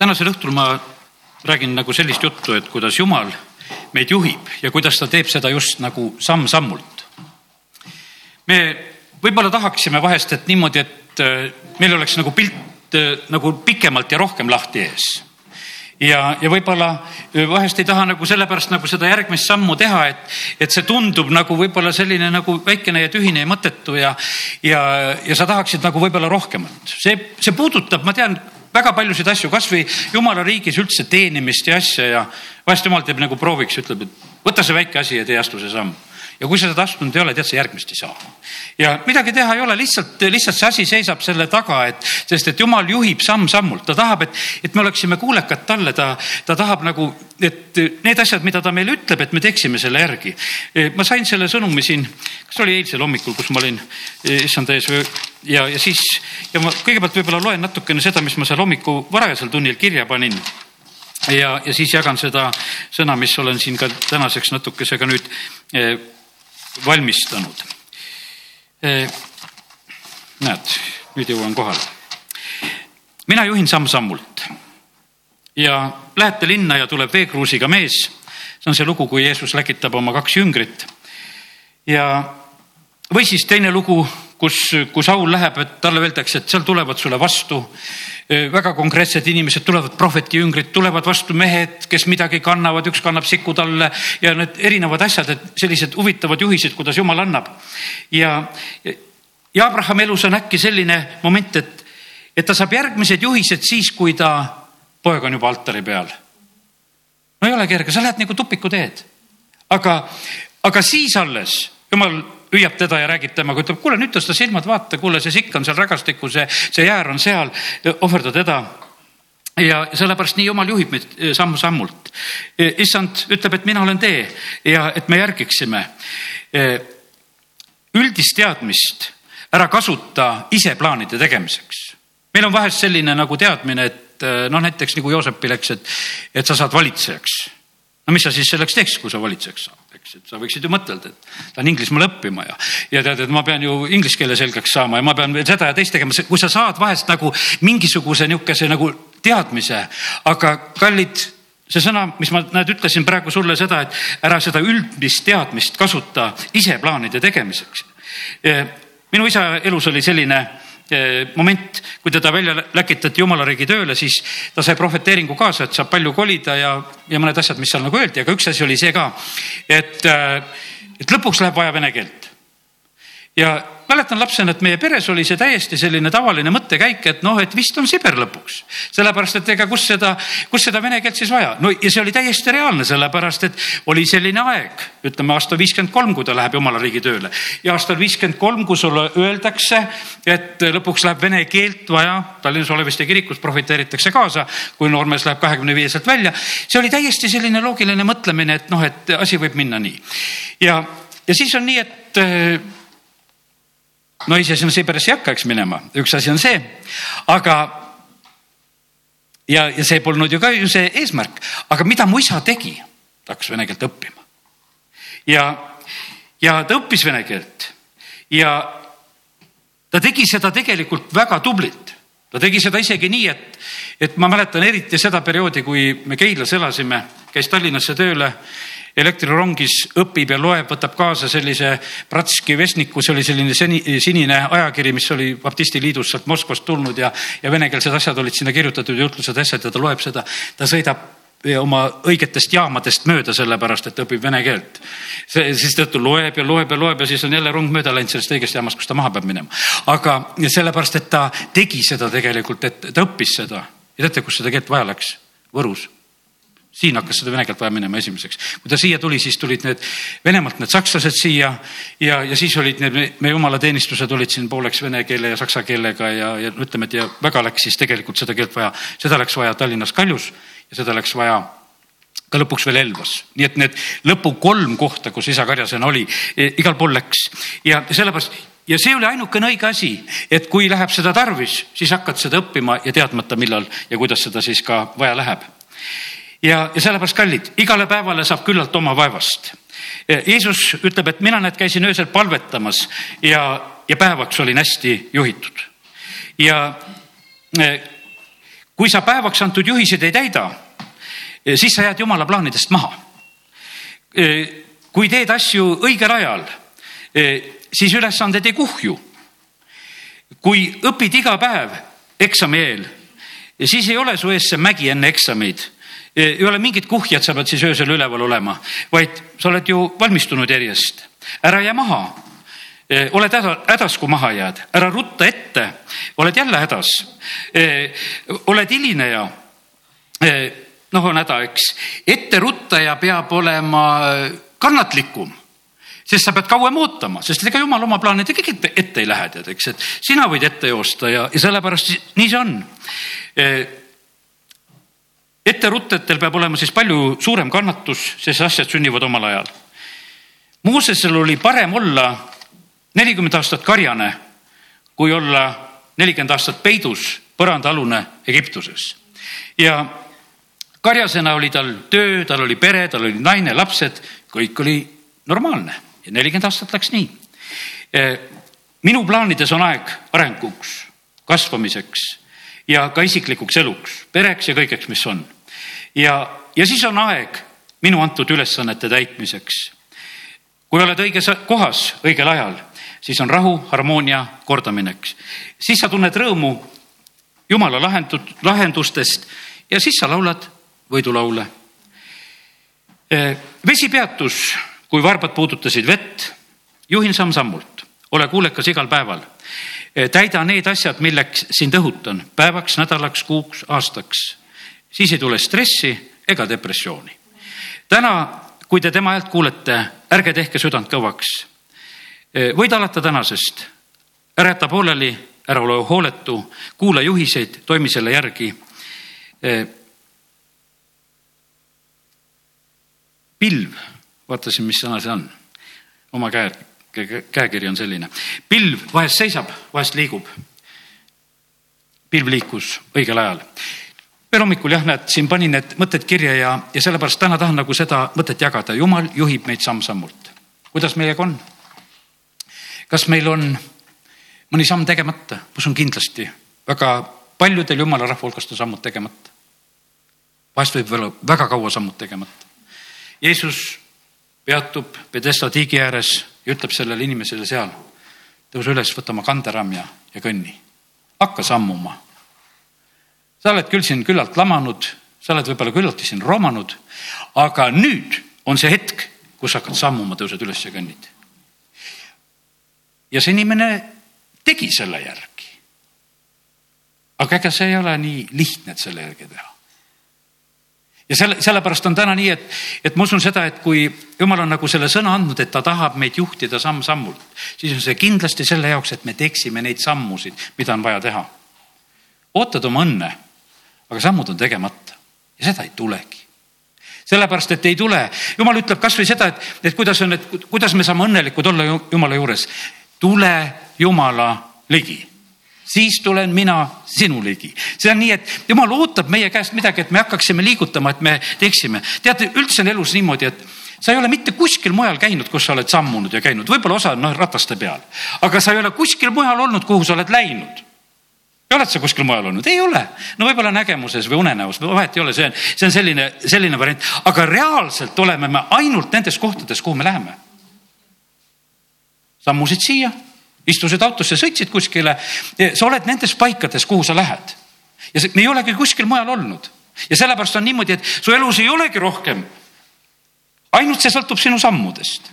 tänasel õhtul ma räägin nagu sellist juttu, et kuidas Jumal meid juhib ja kuidas ta teeb seda just nagu samm-sammult. me võib-olla tahaksime vahest, et niimoodi, et äh, meil oleks nagu pilt äh, nagu pikemalt ja rohkem lahti ees ja, ja võib-olla äh, vahest ei taha nagu sellepärast nagu seda järgmist sammu teha, et, et see tundub nagu võib-olla selline nagu väikene ja tühine ja mõttetu ja, ja, ja sa tahaksid nagu võib-olla rohkemat. see, see puudutab, ma tean väga paljusid asju, kasvõi jumala riigis üldse teenimist ja asja ja vahest jumal teeb nagu prooviks, ütleb, et võta see väike asi ja tee astu see samm ja kui sa seda astunud ei ole, tead sa järgmist ei saa. ja midagi teha ei ole, lihtsalt, lihtsalt see asi seisab selle taga, et sest, et jumal juhib samm-sammult, ta tahab, et, et me oleksime kuulekad talle, ta, ta tahab nagu, et need asjad, mida ta meile ütleb, et me teeksime selle järgi. ma sain selle sõnumi siin, kas oli eilsel hommikul, kus ma olin issanda ees ja, ja siis ja ma kõigepealt võib-olla loen natukene seda, mis ma seal hommiku varajasel tunnil kirja panin ja, ja siis jagan seda sõna, mis olen siin ka tänaseks natukese ka nüüd valmistanud. näed, nüüd jõuan kohale. mina juhin samm-sammult ja lähete linna ja tuleb veekruusiga mees. see on see lugu, kui Jeesus läkitab oma kaks jüngrit. ja, või siis teine lugu, kus, kus Saul läheb, et talle öeldakse, et seal tulevad sulle vastu väga konkreetsed inimesed, tulevad prohveti jüngrid, tulevad vastu mehed, kes midagi kannavad, üks kannab siku talle ja need erinevad asjad, et sellised huvitavad juhised, kuidas jumal annab. ja, ja Abrahami elus on äkki selline moment, et, et ta saab järgmised juhised siis, kui ta poeg on juba altari peal. no ei ole kerge, sa lähed nagu tupikuteed. aga, aga siis alles jumal hüüab teda ja räägib temaga, ütleb, kuule nüüd tõsta silmad, vaata, kuule, see sikk on seal rägastikku, see, see jäär on seal, ohverda teda ja sellepärast nii jumal juhib meid eh, samm-sammult. Eh, issand ütleb, et mina olen tee ja et me järgiksime. Eh, üldist teadmist ära kasuta ise plaanide tegemiseks. meil on vahest selline nagu teadmine, et noh, näiteks nagu Joosepi läks, et, et sa saad valitsejaks. no mis sa siis selleks teeks, kui sa valitsejaks saad? Eks, et sa võiksid ju mõtelda, et lähen Inglismaale õppima ja, ja tead, et ma pean ju inglise keele selgeks saama ja ma pean veel seda ja teist tegema, kui sa saad vahest nagu mingisuguse niisuguse nagu teadmise, aga kallid see sõna, mis ma näed, ütlesin praegu sulle seda, et ära seda üldist teadmist kasuta ise plaanide tegemiseks. minu isa elus oli selline Eh, moment, kui teda välja läkitati jumala riigi tööle, siis ta sai prohveteeringu kaasa, et saab palju kolida ja, ja mõned asjad, mis seal nagu öeldi, aga üks asi oli see ka, et, eh, et lõpuks läheb vaja vene keelt. ja mäletan lapsena, et meie peres oli see täiesti selline tavaline mõttekäik, et noh, et vist on Siber lõpuks. sellepärast, et ega kus seda, kus seda vene keelt siis vaja. no ja see oli täiesti reaalne, sellepärast et oli selline aeg, ütleme aasta viiskümmend kolm, kui ta läheb jumala riigi tööle ja aastal viiskümmend kolm, kui sulle öeldakse, et lõpuks läheb vene keelt vaja, Tallinnas Oleviste kirikus profiteeritakse kaasa, kui noormees läheb kahekümne viieselt välja. see oli täiesti selline loogiline mõtlemine, et noh, et asi võib minna nii. ja, ja siis on nii, et no ise sinna Siberisse ei hakka, eks minema, üks asi on see, aga ja, ja see polnud ju ka ju see eesmärk, aga mida mu isa tegi? ta hakkas vene keelt õppima. ja, ja ta õppis vene keelt ja ta tegi seda tegelikult väga tublilt. ta tegi seda isegi nii, et, et ma mäletan eriti seda perioodi, kui me Keilas elasime, käis Tallinnasse tööle elektrirongis õpib ja loeb, võtab kaasa sellise Bratski Vestniku, see oli selline seni, sinine ajakiri, mis oli baptisti liidust sealt Moskvast tulnud ja, ja venekeelsed asjad olid sinna kirjutatud ja jutlused, asjad ja ta loeb seda. ta sõidab oma õigetest jaamadest mööda, sellepärast et ta õpib vene keelt. siis ta loeb ja loeb ja loeb ja siis on jälle rong mööda läinud sellest õigest jaamast, kus ta maha peab minema. aga sellepärast, et ta tegi seda tegelikult, et ta õppis seda ja teate, kus seda keelt vaja läks? Võrus siin hakkas seda vene keelt vaja minema esimeseks. kui ta siia tuli, siis tulid need Venemaalt need sakslased siia ja, ja siis olid need meie jumalateenistused olid siin pooleks vene keele ja saksa keelega ja, ja ütleme, et ja väga läks siis tegelikult seda keelt vaja, seda läks vaja Tallinnas Kaljus ja seda läks vaja ka lõpuks veel Elvas, nii et need lõpu kolm kohta, kus isa Karjasena oli, e, igal pool läks. Ja sellepärast ja see oli ainukene õige asi, et kui läheb seda tarvis, siis hakkad seda õppima ja teadmata, millal ja kuidas seda siis ka vaja läheb ja, ja sellepärast kallid, igale päevale saab küllalt oma vaevast. Jeesus ütleb, et mina näed, käisin öösel palvetamas ja, ja päevaks olin hästi juhitud. ja e, kui sa päevaks antud juhiseid ei täida, siis sa jääd jumala plaanidest maha. kui teed asju õigel ajal, siis ülesanded ei kuhju. kui õpid iga päev eksami eel, siis ei ole su ees see mägi enne eksameid ei ole mingit kuhjat, sa pead siis öösel üleval olema, vaid sa oled ju valmistunud järjest. ära jää maha. oled hädas, kui maha jääd, ära rutta ette, oled jälle hädas. oled hilineja. noh, on häda, eks. etteruttaja peab olema kannatlikum sest sa pead kauem ootama, sest ega jumal oma plaanidega ette, ette ei lähe, tead, eks, et sina võid ette joosta ja, ja sellepärast nii see on etteruttajatel peab olema siis palju suurem kannatus, sest asjad sünnivad omal ajal. Moosesel oli parem olla nelikümmend aastat karjane, kui olla nelikümmend aastat peidus põrandaalune Egiptuses. ja karjasena oli tal töö, tal oli pere, tal oli naine, lapsed, kõik oli normaalne ja nelikümmend aastat läks nii. minu plaanides on aeg arenguks, kasvamiseks ja ka isiklikuks eluks, pereks ja kõigeks, mis on. ja, ja siis on aeg minu antud ülesannete täitmiseks. kui oled õiges kohas õigel ajal, siis on rahu, harmoonia kordamineks. siis sa tunned rõõmu jumala lahendud, lahendustest ja siis sa laulad võidulaule. vesi peatus, kui varbad puudutasid vett. juhin samm-sammult, ole kuulekas igal päeval Eh, täida need asjad, milleks sind õhutan päevaks, nädalaks, kuuks, aastaks. siis ei tule stressi ega depressiooni. täna, kui te tema häält kuulete, ärge tehke südant kõvaks. Eh, võid alata tänasest, ära jäta pooleli, ära ole hooletu, kuula juhiseid, toimi selle järgi. Eh, pilv, vaatasin, mis sõna see on, oma käe käekiri on selline. pilv vahest seisab, vahest liigub. pilv liikus õigel ajal. veel hommikul jah, näed, siin panin need mõtted kirja ja, ja sellepärast täna tahan nagu seda mõtet jagada. jumal juhib meid samm-sammult. kuidas meiega on? kas meil on mõni samm tegemata? ma usun kindlasti väga paljudel jumala rahva hulgast on sammud tegemata. vahest võib olla väga kaua sammud tegemata. Jeesus peatub Pedesta tiigi ääres ja ütleb sellele inimesele seal, tõuse üles, võta oma kanderamm ja, ja kõnni. hakka sammuma. sa oled küll siin küllalt lamanud, sa oled võib-olla küllaltki siin romanud, aga nüüd on see hetk, kus hakkad sammuma, tõused üles ja kõnnid. ja see inimene tegi selle järgi. aga ega see ei ole nii lihtne, et selle järgi teha ja selle, sellepärast on täna nii, et, et ma usun seda, et kui jumal on nagu selle sõna andnud, et ta tahab meid juhtida samm-sammult, siis on see kindlasti selle jaoks, et me teeksime neid sammusid, mida on vaja teha. ootad oma õnne, aga sammud on tegemata ja seda ei tulegi sellepärast, et ei tule, jumal ütleb kasvõi seda, et, et kuidas on, et kuidas me saame õnnelikud olla jumala juures. tule jumala ligi siis tulen mina sinu ligi. see on nii, et jumal ootab meie käest midagi, et me hakkaksime liigutama, et me teeksime. teate, üldse on elus niimoodi, et sa ei ole mitte kuskil mujal käinud, kus sa oled sammunud ja käinud, võib-olla osa on noh rataste peal, aga sa ei ole kuskil mujal olnud, kuhu sa oled läinud oled sa kuskil mujal olnud? ei ole. no võib-olla nägemuses või unenäos, vahet ei ole, see on, see on selline, selline variant, aga reaalselt oleme me ainult nendes kohtades, kuhu me läheme. sammusid siia istusid autosse, sõitsid kuskile. sa oled nendes paikades, kuhu sa lähed. ja me ei olegi kuskil mujal olnud ja sellepärast on niimoodi, et su elus ei olegi rohkem. ainult see sõltub sinu sammudest.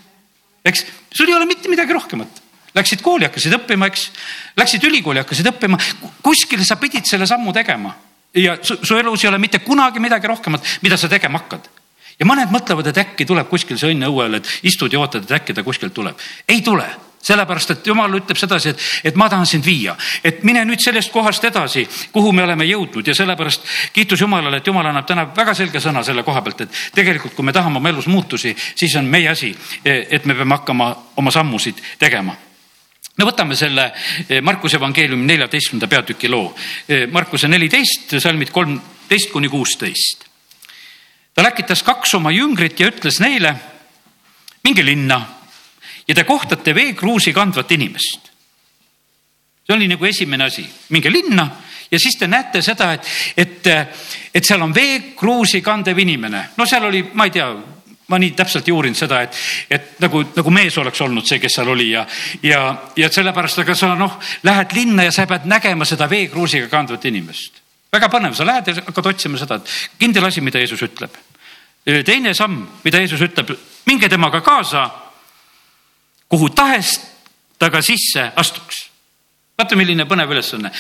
eks sul ei ole mitte midagi rohkemat. Läksid kooli, hakkasid õppima, eks. Läksid ülikooli, hakkasid õppima. kuskil sa pidid selle sammu tegema ja su, su elus ei ole mitte kunagi midagi rohkemat, mida sa tegema hakkad ja mõned mõtlevad, et äkki tuleb kuskil see õnn õuel, et istud ja ootad, et äkki ta kuskilt tuleb. ei tule sellepärast, et jumal ütleb sedasi, et, et ma tahan sind viia, et mine nüüd sellest kohast edasi, kuhu me oleme jõudnud ja sellepärast kiitus Jumalale, et Jumal annab täna väga selge sõna selle koha pealt, et tegelikult, kui me tahame oma elus muutusi, siis on meie asi, et me peame hakkama oma sammusid tegema no võtame selle eh, Markuse evangeeliumi neljateistkümnenda peatüki loo. Eh, Markuse neliteist, salmid kolmteist kuni kuusteist. ta läkitas kaks oma jüngrit ja ütles neile, minge linna ja te kohtate veekruusi kandvat inimest. see oli nagu esimene asi, minge linna ja siis te näete seda, et, et, et seal on veekruusi kandev inimene, no seal oli, ma ei tea ma nii täpselt ei uurinud seda, et, et nagu, nagu mees oleks olnud see, kes seal oli ja, ja, ja sellepärast, aga sa noh, lähed linna ja sa pead nägema seda veekruusiga kandvat inimest. väga põnev, sa lähed ja hakkad otsima seda, et kindel asi, mida Jeesus ütleb. teine samm, mida Jeesus ütleb, minge temaga kaasa, kuhu tahes ta ka sisse astuks vaata, milline põnev ülesanne.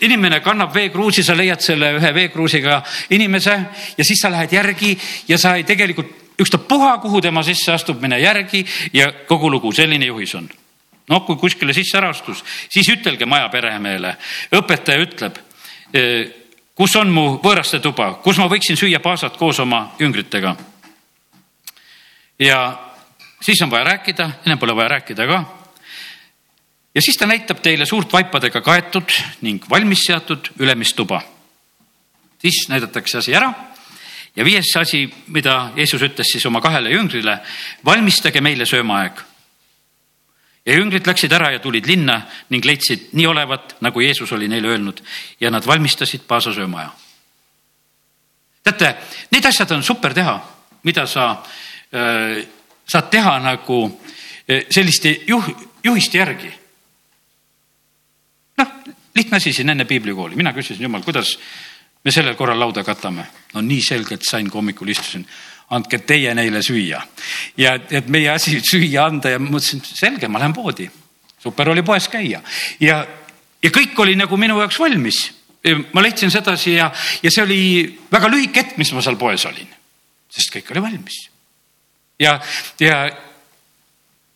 inimene kannab veekruusi, sa leiad selle ühe veekruusiga inimese ja siis sa lähed järgi ja sa ei tegelikult ükstapuha, kuhu tema sisse astub, mine järgi ja kogu lugu, selline juhis on. noh, kui kuskile sisse ära astus, siis ütelge maja peremehele, õpetaja ütleb, e, kus on mu võõraste tuba, kus ma võiksin süüa paasat koos oma jüngritega. ja siis on vaja rääkida, ennem pole vaja rääkida ka. ja siis ta näitab teile suurt vaipadega kaetud ning valmis seatud ülemist tuba. siis näidatakse asi ära ja viies asi, mida Jeesus ütles siis oma kahele jüngrile, valmistage meile söömaaeg. ja jüngrid läksid ära ja tulid linna ning leidsid nii olevat, nagu Jeesus oli neile öelnud ja nad valmistasid paasa söömaaja. teate, need asjad on super teha, mida sa äh, saad teha nagu äh, selliste juh, juhiste järgi. noh, lihtne asi siin enne piiblikooli, mina küsisin jumal, kuidas me sellel korral lauda katame. no nii selgelt sain, kui hommikul istusin, andke teie neile süüa. ja et meie asi süüa anda ja mõtlesin, selge, ma lähen poodi. super oli poes käia ja, ja kõik oli nagu minu jaoks valmis. ma leidsin sedasi ja, ja see oli väga lühike hetk, mis ma seal poes olin, sest kõik oli valmis. Ja, ja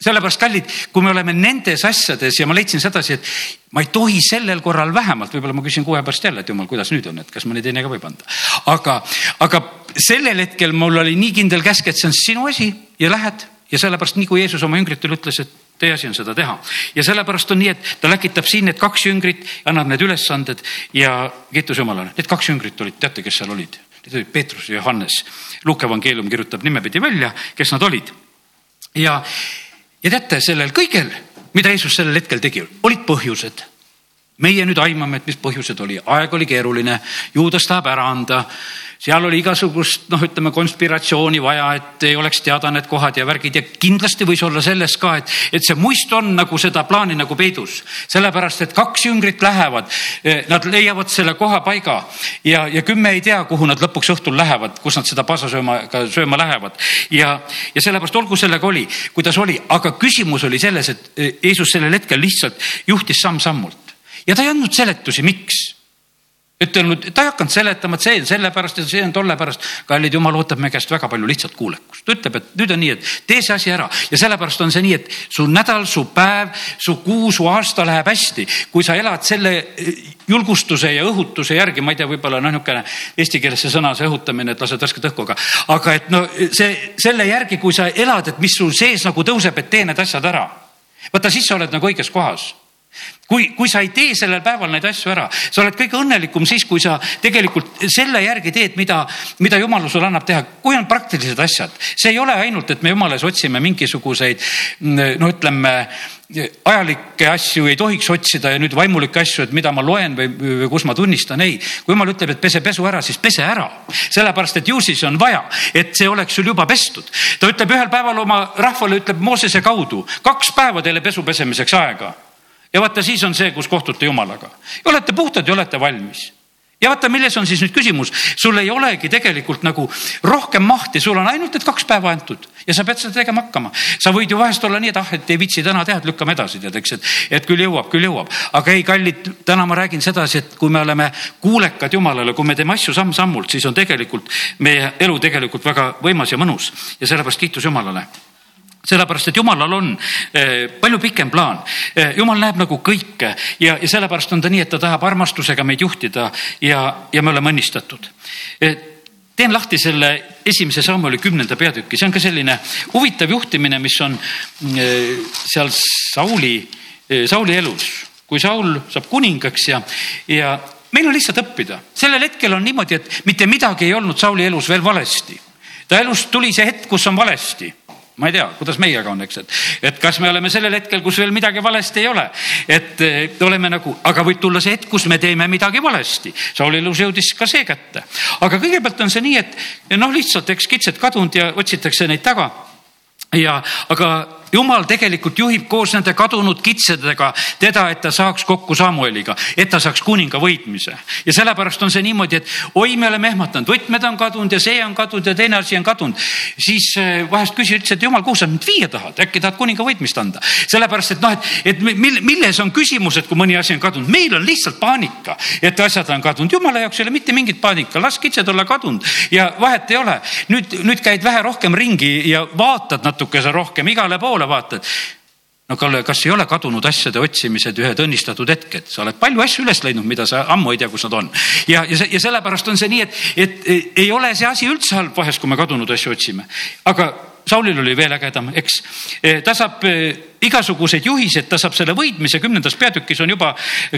sellepärast, kallid, kui me oleme nendes asjades ja ma leidsin sedasi, et ma ei tohi sellel korral vähemalt, võib-olla ma küsin kuue pärast jälle, et jumal, kuidas nüüd on, et kas mõni teine ka võib anda. aga, aga sellel hetkel mul oli nii kindel käsk, et see on sinu asi ja lähed ja sellepärast nii kui Jeesus oma jüngritele ütles, et teie asi on seda teha. ja sellepärast on nii, et ta läkitab siin need kaks jüngrit, annab need ülesanded ja kiitus Jumalale, need kaks jüngrit olid, teate, kes seal olid? Peetrus ja Johannes. Luuke evangeelium kirjutab nimepidi välja, kes nad olid. ja ja teate, sellel kõigel, mida Jeesus sellel hetkel tegi, olid põhjused meie nüüd aimame, et mis põhjused oli, aeg oli keeruline, juudas tahab ära anda, seal oli igasugust noh, ütleme konspiratsiooni vaja, et ei oleks teada need kohad ja värgid. Ja kindlasti võis olla selles ka, et, et see muist on nagu seda plaani nagu peidus. sellepärast, et kaks jüngrit lähevad, eh, nad leiavad selle koha paiga ja, ja kümme ei tea, kuhu nad lõpuks õhtul lähevad, kus nad seda pasa sööma, sööma lähevad. ja, ja sellepärast olgu sellega oli, kuidas oli, aga küsimus oli selles, et eh, Jeesus sellel hetkel lihtsalt juhtis samm-sammult ja ta ei andnud seletusi, miks ütelnud, ta ei hakanud seletama, et see on sellepärast ja see on tolle pärast. kallid jumal ootab meie käest väga palju lihtsalt kuulekust. ütleb, et nüüd on nii, et tee see asi ära ja sellepärast on see nii, et su nädal, su päev, su kuu, su aasta läheb hästi, kui sa elad selle eh, julgustuse ja õhutuse järgi, ma ei tea, võib-olla noh, niisugune eesti keeles see sõna, see õhutamine, et lased värsket õhku, aga, aga et no see selle järgi, kui sa elad, et mis sul sees nagu tõuseb, et tee need asjad ära. vaata, siis sa oled nagu õiges kohas kui, kui sa ei tee sellel päeval neid asju ära, sa oled kõige õnnelikum siis, kui sa tegelikult selle järgi teed, mida, mida jumal sulle annab teha. kui on praktilised asjad, see ei ole ainult, et me jumalas otsime mingisuguseid no ütleme ajalikke asju ei tohiks otsida ja nüüd vaimulikke asju, et mida ma loen või, või kus ma tunnistan, ei. kui jumal ütleb, et pese pesu ära, siis pese ära. sellepärast, et ju siis on vaja, et see oleks sul juba pestud. ta ütleb ühel päeval oma rahvale, ütleb Moosese kaudu, kaks päeva teile pesu pesemiseks aega ja vaata, siis on see, kus kohtute Jumalaga. olete puhtad ja olete valmis ja vaata, milles on siis nüüd küsimus, sul ei olegi tegelikult nagu rohkem mahti, sul on ainult need kaks päeva antud ja sa pead seda tegema hakkama. sa võid ju vahest olla nii, et ah, et ei viitsi täna teha, et lükkame edasi, tead, eks, et, et küll jõuab, küll jõuab. aga ei, kallid, täna ma räägin sedasi, et kui me oleme kuulekad Jumalale, kui me teeme asju samm-sammult, siis on tegelikult meie elu tegelikult väga võimas ja mõnus ja sellepärast kiitus Jumalale sellepärast, et jumalal on eh, palju pikem plaan. Eh, jumal näeb nagu kõike ja, ja sellepärast on ta nii, et ta tahab armastusega meid juhtida ja, ja me oleme õnnistatud. Eh, teen lahti selle esimese Samueli kümnenda peatüki, see on ka selline huvitav juhtimine, mis on seal Sauli, Sauli elus, kui Saul saab kuningaks ja, ja meil on lihtsalt õppida. sellel hetkel on niimoodi, et mitte midagi ei olnud Sauli elus veel valesti. ta elust tuli see hetk, kus on valesti ma ei tea, kuidas meiega on, eks, et, et kas me oleme sellel hetkel, kus veel midagi valesti ei ole. et oleme nagu, aga võib tulla see hetk, kus me teeme midagi valesti. Sauli elus jõudis ka see kätte. aga kõigepealt on see nii, et noh, lihtsalt eks kitsed kadunud ja otsitakse neid taga ja, aga jumal tegelikult juhib koos nende kadunud kitsedega teda, et ta saaks kokku Samueliga, et ta saaks kuninga võitmise. ja sellepärast on see niimoodi, et oi, me oleme ehmatanud, võtmed on kadunud ja see on kadunud ja teine asi on kadunud. siis eh, vahest küsi, ütles, et jumal, kuhu sa mind viia tahad, äkki tahad kuninga võitmist anda. sellepärast, et noh, et, et mille, milles on küsimus, et kui mõni asi on kadunud, meil on lihtsalt paanika, et asjad on kadunud. jumala jaoks ei ole mitte mingit paanika, las kitsed olla kadunud ja vahet ei ole. nüüd, nüüd käid vähe rohkem ringi ja vaatad natukese rohkem igale poole poole vaatad. no Kalle, kas ei ole kadunud asjade otsimised ühed õnnistatud hetked, sa oled palju asju üles leidnud, mida sa ammu ei tea, kus nad on. ja, ja, ja sellepärast on see nii, et, et ei ole see asi üldse halb vahest, kui me kadunud asju otsime, aga Saulil oli veel ägedam, eks. E, ta saab e, igasuguseid juhiseid, ta saab selle võitmise kümnendas peatükis on juba,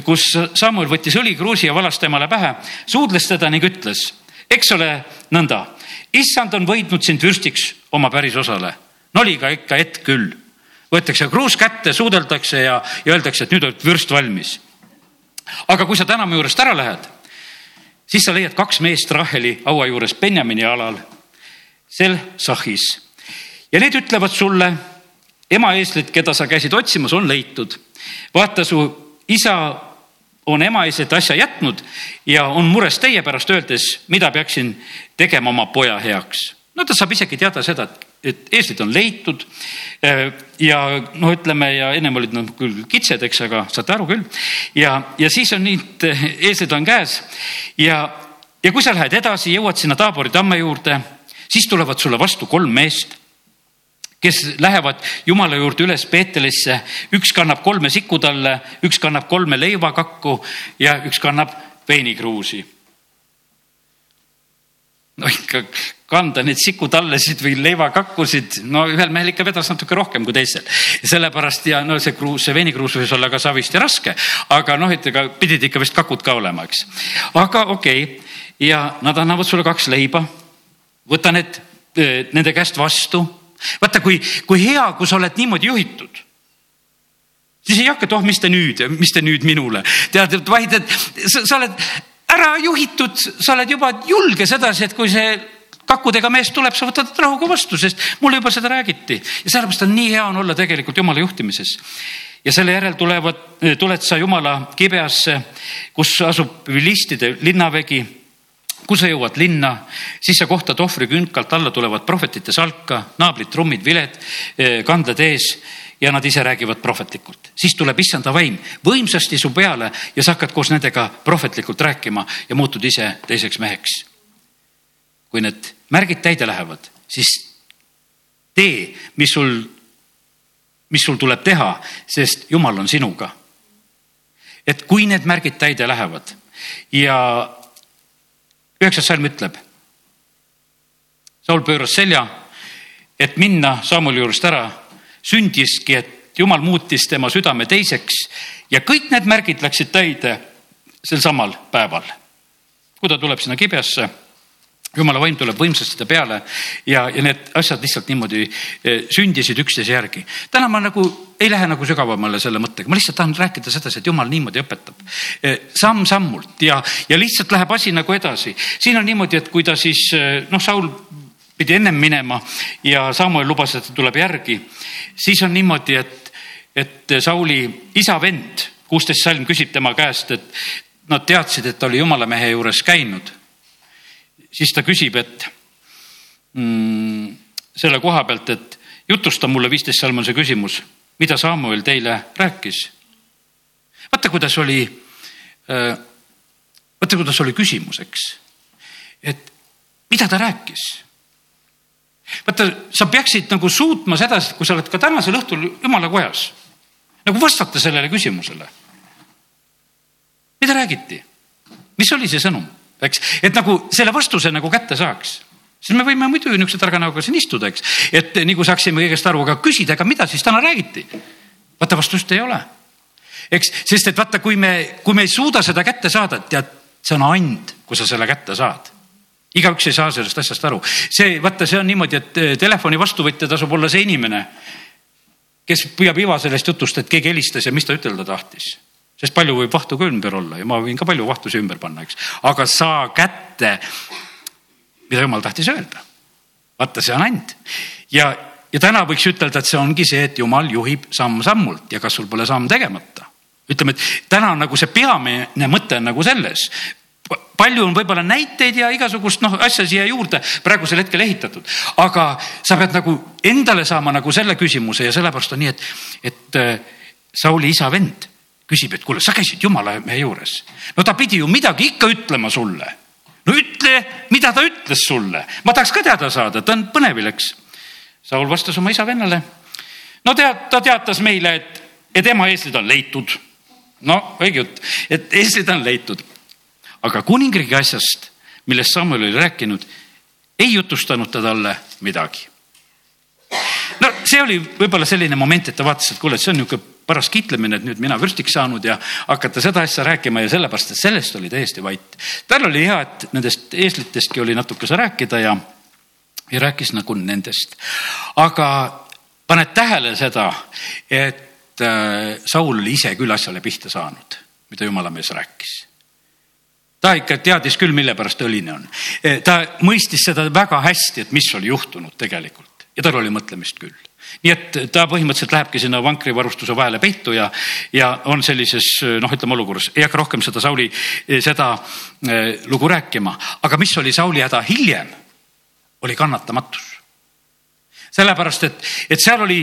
kus Samuel võttis õlikruusi ja valas temale pähe, suudles teda ning ütles, eks ole nõnda, issand on võitnud sind vürstiks oma pärisosale noliga ikka hetk küll. võetakse kruus kätte, suudeldakse ja, ja öeldakse, et nüüd on vürst valmis. aga kui sa täna mu juurest ära lähed, siis sa leiad kaks meest Raheli haua juures Benjamini alal, sel sahhis. ja need ütlevad sulle, ema eeslit, keda sa käisid otsimas, on leitud. vaata, su isa on ema eeslit asja jätnud ja on mures teie pärast, öeldes, mida peaksin tegema oma poja heaks. no ta saab isegi teada seda, et et eestlased on leitud. Äh, ja noh, ütleme ja ennem olid nad küll kitsed, eks, aga saate aru küll. ja, ja siis on nii, et eestlased on käes ja, ja kui sa lähed edasi, jõuad sinna Taabori tamme juurde, siis tulevad sulle vastu kolm meest kes lähevad Jumala juurde üles Peetelisse, üks kannab kolme sikutalle, üks kannab kolme leivakakku ja üks kannab veinikruusi no ikka kanda neid sikutallesid või leivakakkusid, no ühel mehel ikka vedas natuke rohkem kui teisel. sellepärast ja no see kruus, see veinikruus võis olla ka savisti raske, aga noh, et ega pidid ikka vist kakud ka olema, eks. aga okei okay. ja nad annavad sulle kaks leiba. võta need eh, nende käest vastu. vaata, kui, kui hea, kui sa oled niimoodi juhitud siis ei hakka, et oh, mis te nüüd, mis te nüüd minule, tead, vaid et sa, sa oled ära juhitud, sa oled juba julge sedasi, et kui see kakkudega mees tuleb, sa võtad rahuga vastu, sest mulle juba seda räägiti ja sellepärast on nii hea on olla tegelikult jumala juhtimises. ja selle järel tulevad, tuled sa jumala kibeasse, kus asub vilistide linnavägi kui sa jõuad linna, siis sa kohtad ohvrikünkalt alla tulevad prohvetite salka, naabrid, trummid, viled, eh, kandled ees ja nad ise räägivad prohvetlikult. siis tuleb issanda vaim võimsasti su peale ja sa hakkad koos nendega prohvetlikult rääkima ja muutud ise teiseks meheks. kui need märgid täide lähevad, siis tee, mis sul, mis sul tuleb teha, sest jumal on sinuga. et kui need märgid täide lähevad ja üheksas salm ütleb. Saul pööras selja, et minna Saamuli juurest ära, sündiski, et jumal muutis tema südame teiseks ja kõik need märgid läksid täide sel samal päeval. kui ta tuleb sinna kibjasse jumala vaim tuleb võimsasti ta peale ja, ja need asjad lihtsalt niimoodi eh, sündisid üksteise järgi. täna ma nagu ei lähe nagu sügavamale selle mõttega, ma lihtsalt tahan rääkida sedasi, et jumal niimoodi õpetab eh, samm-sammult ja, ja lihtsalt läheb asi nagu edasi. siin on niimoodi, et kui ta siis eh, noh, Saul pidi ennem minema ja Samuel lubas, et ta tuleb järgi, siis on niimoodi, et, et Sauli isa vend, kuusteist salm küsib tema käest, et nad teadsid, et ta oli jumalamehe juures käinud siis ta küsib, et mm, selle koha pealt, et jutusta mulle, viisteist salm on see küsimus, mida Samuel teile rääkis. vaata, kuidas oli, äh, vaata, kuidas oli küsimus, eks. et mida ta rääkis vaata, sa peaksid nagu suutma sedasi, kui sa oled ka tänasel õhtul jumala kojas, nagu vastata sellele küsimusele. mida räägiti? mis oli see sõnum? Eks, et nagu selle vastuse nagu kätte saaks siis me võime muidu niisuguse targa näoga siin istuda, eks, et nagu saaksime kõigest aru, aga küsida, aga mida siis täna räägiti? vaata vastust ei ole. eks, sest et vaata, kui me, kui me ei suuda seda kätte saada, tead, see on and, kui sa selle kätte saad. igaüks ei saa sellest asjast aru. see, vaata, see on niimoodi, et eh, telefoni vastuvõtja tasub olla see inimene, kes püüab iva sellest jutust, et keegi helistas ja mis ta ütelda tahtis. Sest palju võib vahtu ka ümber olla ja ma võin ka palju vahtusi ümber panna, eks. aga saa kätte, mida jumal tahtis öelda. vaata, see on and. Ja, ja täna võiks ütelda, et see ongi see, et jumal juhib samm-sammult ja kas sul pole samm tegemata. Ütleme, et täna nagu see peamine mõte on nagu selles, palju on võib-olla näiteid ja igasugust noh, asja siia juurde praegusel hetkel ehitatud, aga sa pead nagu endale saama nagu selle küsimuse ja sellepärast on nii, et, et äh, Sauli isa vend küsib, et kuule, sa käisid jumala mehe juures. no ta pidi ju midagi ikka ütlema sulle. no ütle, mida ta ütles sulle, ma tahaks ka teada saada, ta on põnevil, eks. Saul vastas oma isa vennale. no tead, ta teatas meile, et, et ema eeslid on leitud. no õige jutt, et eeslid on leitud aga kuningriigi asjast, millest Samuel oli rääkinud, ei jutustanud ta talle midagi. no see oli võib-olla selline moment, et ta vaatas, et kuule, see on niisugune paras kitlemine, et nüüd mina vürstiks saanud ja hakata seda asja rääkima ja sellepärast, et sellest oli täiesti vait. tal oli hea, et nendest eeslitestki oli natukese rääkida ja, ja rääkis nagu nendest. aga paned tähele seda, et äh, Saul oli ise küll asjale pihta saanud, mida jumala mees rääkis ta ikka teadis küll, mille pärast õline on. Ta mõistis seda väga hästi, et mis oli juhtunud tegelikult ja tal oli mõtlemist küll nii et ta põhimõtteliselt lähebki sinna vankrivarustuse vahele peitu ja, ja on sellises noh, ütleme olukorras, ei hakka rohkem seda Sauli, seda eh, lugu rääkima, aga mis oli Sauli häda hiljem, oli kannatamatus. sellepärast, et, et seal oli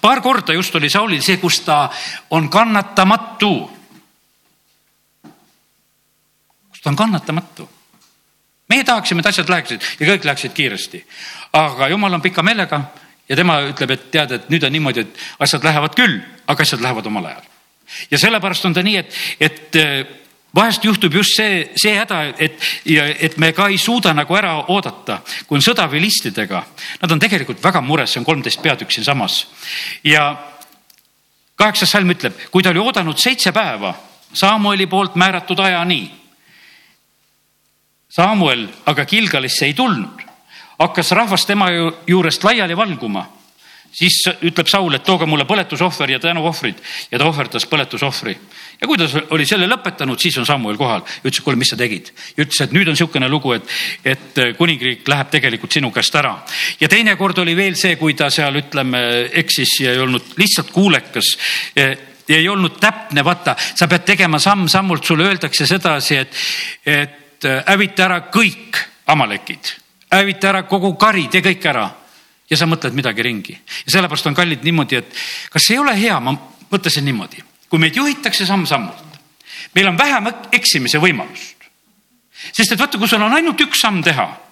paar korda just oli Saulil see, kus ta on kannatamatu ta on kannatamatu. Meie tahaksime, et asjad läheksid ja kõik läheksid kiiresti, aga jumal on pika meelega ja tema ütleb, et tead, et nüüd on niimoodi, et asjad lähevad küll, aga asjad lähevad omal ajal. ja sellepärast on ta nii, et, et eh, vahest juhtub just see, see häda, et, et me ka ei suuda nagu ära oodata, kui on sõda vilistidega. Nad on tegelikult väga mures, see on kolmteist peatükk siinsamas. ja kaheksas salm ütleb, kui ta oli oodanud seitse päeva Samueli poolt määratud ajani Samuel aga Kilgalisse ei tulnud, hakkas rahvas tema juurest laiali valguma. siis ütleb Saul, et tooge mulle põletusohver ja tänuohvrid ja ta ohverdas põletusohvri. ja kui ta oli selle lõpetanud, siis on Samuel kohal ja ütles, kuule, mis sa tegid. ja ütles, et nüüd on niisugune lugu, et, et kuningriik läheb tegelikult sinu käest ära. ja teinekord oli veel see, kui ta seal ütleme eksis ja ei olnud lihtsalt kuulekas ja ei olnud täpne, vaata, sa pead tegema samm-sammult, sulle öeldakse sedasi, et, et et äh, hävita ära kõik amalekid, hävita ära kogu kari, tee kõik ära. ja sa mõtled midagi ringi ja sellepärast on kallid niimoodi, et kas ei ole hea, ma mõtlesin niimoodi, kui meid juhitakse samm-sammult, meil on vähem eksimise võimalust. sest et vaata, kui sul on ainult üks samm teha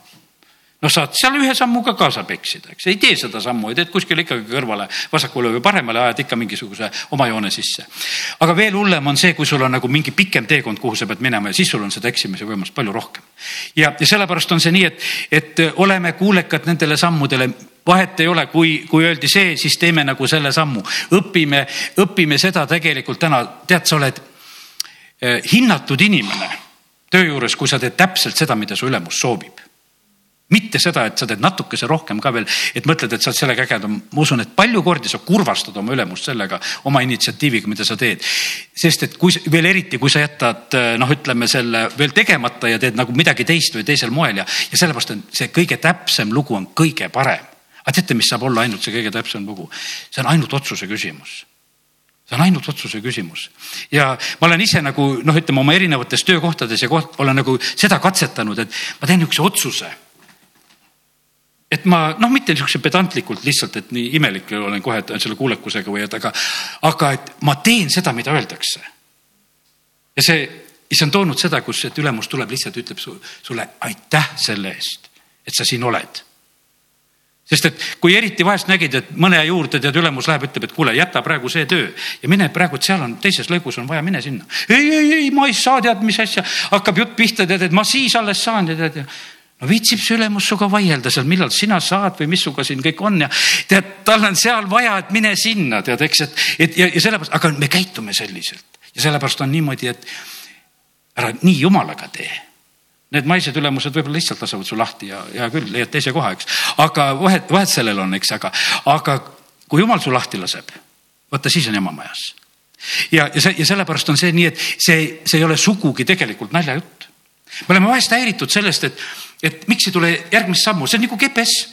no saad seal ühe sammuga ka saab eksida, eks. Ei tee seda sammu, teed kuskile ikkagi kõrvale, vasakule või paremale, ajad ikka mingisuguse oma joone sisse. aga veel hullem on see, kui sul on nagu mingi pikem teekond, kuhu sa pead minema ja siis sul on seda eksimise võimalust palju rohkem. ja, ja sellepärast on see nii, et, et oleme kuulekad nendele sammudele. Vahet ei ole, kui, kui öeldi see, siis teeme nagu selle sammu, õpime, õpime seda tegelikult täna, tead, sa oled eh, hinnatud inimene töö juures, kui sa teed täpselt seda, mida su ülemus soovib mitte seda, et sa teed natukese rohkem ka veel, et mõtled, et sa oled sellega ägedam. ma usun, et palju kordi sa kurvastad oma ülemust sellega, oma initsiatiiviga, mida sa teed. sest et kui veel eriti, kui sa jätad noh, ütleme selle veel tegemata ja teed nagu midagi teist või teisel moel ja, ja sellepärast on see kõige täpsem lugu on kõige parem. aga teate, mis saab olla ainult see kõige täpsem lugu? see on ainult otsuse küsimus see on ainult otsuse küsimus ja ma olen ise nagu noh, ütleme oma erinevates töökohtades ja koht, olen nagu seda katsetanud, et ma teen niisuguse otsuse et ma noh, mitte niisuguse pedantlikult lihtsalt, et nii imelik olen kohe selle kuulekusega või et aga, aga et ma teen seda, mida öeldakse. ja see, see on toonud seda, kus, et ülemus tuleb lihtsalt, ütleb su, sulle aitäh selle eest, et sa siin oled. sest et kui eriti vahest nägid, et mõne juurde tead, ülemus läheb, ütleb, et kuule, jäta praegu see töö ja mine praegu, et seal on teises lõigus on vaja, mine sinna. ei, ei, ei, ma ei saa, tead, mis asja, hakkab jutt pihta, tead, et ma siis alles saan ja tead ja viitsib see ülemus sinuga vaielda seal, millal sina saad või mis sinuga siin kõik on ja tead, tal on seal vaja, et mine sinna, tead, eks, et, et ja, ja sellepärast, aga me käitume selliselt ja sellepärast on niimoodi, et ära nii jumalaga tee need maised ülemused võib-olla lihtsalt lasevad su lahti ja hea küll, leiad teise koha, eks. aga vahet, vahet sellel on, eks, aga, aga kui jumal su lahti laseb, vaata siis on jama majas. ja, ja see ja sellepärast on see nii, et see, see ei ole sugugi tegelikult naljajutt. me oleme vahest häiritud sellest, et, et miks ei tule järgmist sammu, see on nagu GPS.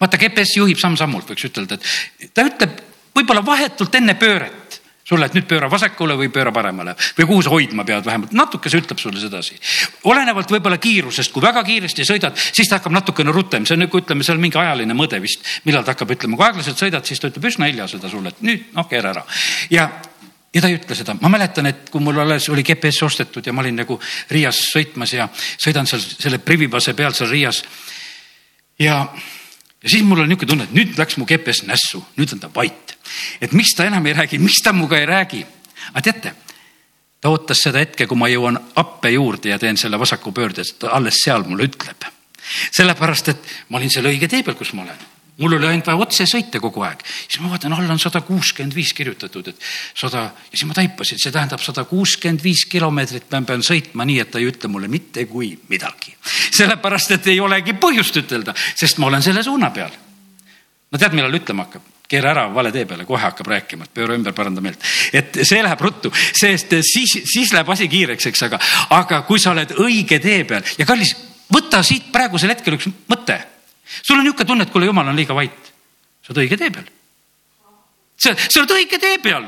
vaata, GPS juhib samm-sammult, võiks ütelda, et ta ütleb võib-olla vahetult enne pööret sulle, et nüüd pööra vasakule või pööra paremale või kuhu sa hoidma pead, vähemalt natuke see ütleb sulle sedasi. olenevalt võib-olla kiirusest, kui väga kiiresti sõidad, siis ta hakkab natukene rutem, see on nagu ütleme, seal mingi ajaline mõõde vist, millal ta hakkab ütlema, kui aeglaselt sõidad, siis ta ütleb üsna hilja seda sulle, et nüüd noh, keera ära. ja, ja ta ei ütle seda, ma mäletan, et kui mul alles oli GPS ostetud ja ma olin nagu Riias sõitmas ja sõidan seal selle privipase peal seal Riias. ja, ja siis mul oli niisugune tunne, et nüüd läks mu GPS nässu, nüüd on ta vait et miks ta enam ei räägi, miks ta minuga ei räägi. aga teate, ta ootas seda hetke, kui ma jõuan appe juurde ja teen selle vasaku pöörde, ta alles seal mulle ütleb. sellepärast, et ma olin selle õige tee peal, kus ma olen mul oli ainult vaja otse sõita kogu aeg, siis ma vaatan, all on sada kuuskümmend viis kirjutatud, et sada ja siis ma taipasin, see tähendab sada kuuskümmend viis kilomeetrit ma pean sõitma nii, et ta ei ütle mulle mitte kui midagi. sellepärast, et ei olegi põhjust ütelda, sest ma olen selle suuna peal. no tead, millal ütlema hakkab? keera ära vale tee peale, kohe hakkab rääkima, et pööra ümber, paranda meelt. et see läheb ruttu, sest siis, siis läheb asi kiireks, eks, aga, aga kui sa oled õige tee peal ja kallis, võta siit praegusel hetkel üks mõte. Sul on niisugune tunne, et kuule, jumal on liiga vait. sa oled õige tee peal. sa, sa oled õige tee peal,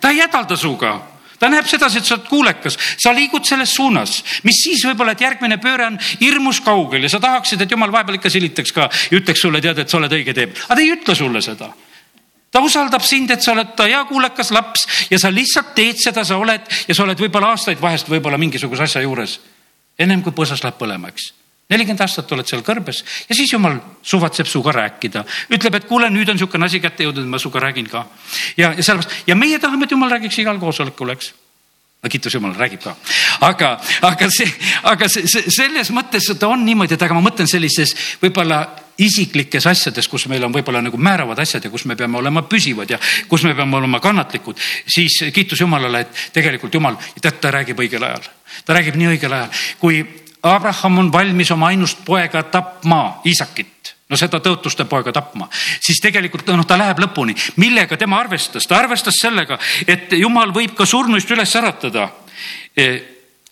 ta ei hädalda sinuga ta näeb sedasi, et sa oled kuulekas, sa liigud selles suunas, mis siis võib-olla, et järgmine pööre on hirmus kaugel ja sa tahaksid, et jumal vahepeal ikka silitaks ka ja ütleks sulle, tead, et sa oled õige tee peal, aga ta ei ütle sulle seda ta usaldab sind, et sa oled ta hea kuulekas laps ja sa lihtsalt teed seda, sa oled ja sa oled võib-olla aastaid vahest võib-olla mingisuguse asja juures. ennem kui põõsas läheb põlema, eks. Nelikümmend aastat oled seal kõrbes ja siis jumal suvatseb sinuga rääkida, ütleb, et kuule, nüüd on niisugune asi kätte jõudnud, ma sinuga räägin ka. ja, ja sellepärast ja meie tahame, et jumal räägiks igal koosolekul, eks no kiitus Jumalale, räägib ka. aga, aga see, aga see, see, selles mõttes ta on niimoodi, et aga ma mõtlen sellises võib-olla isiklikes asjades, kus meil on võib-olla nagu määravad asjad ja kus me peame olema püsivad ja kus me peame olema kannatlikud, siis kiitus Jumalale, et tegelikult Jumal, tead, ta räägib õigel ajal. ta räägib nii õigel ajal, kui Abraham on valmis oma ainust poega tapma, Iisakit no seda tõotuste poega tapma, siis tegelikult noh, ta läheb lõpuni. millega tema arvestas? ta arvestas sellega, et jumal võib ka surnuist üles äratada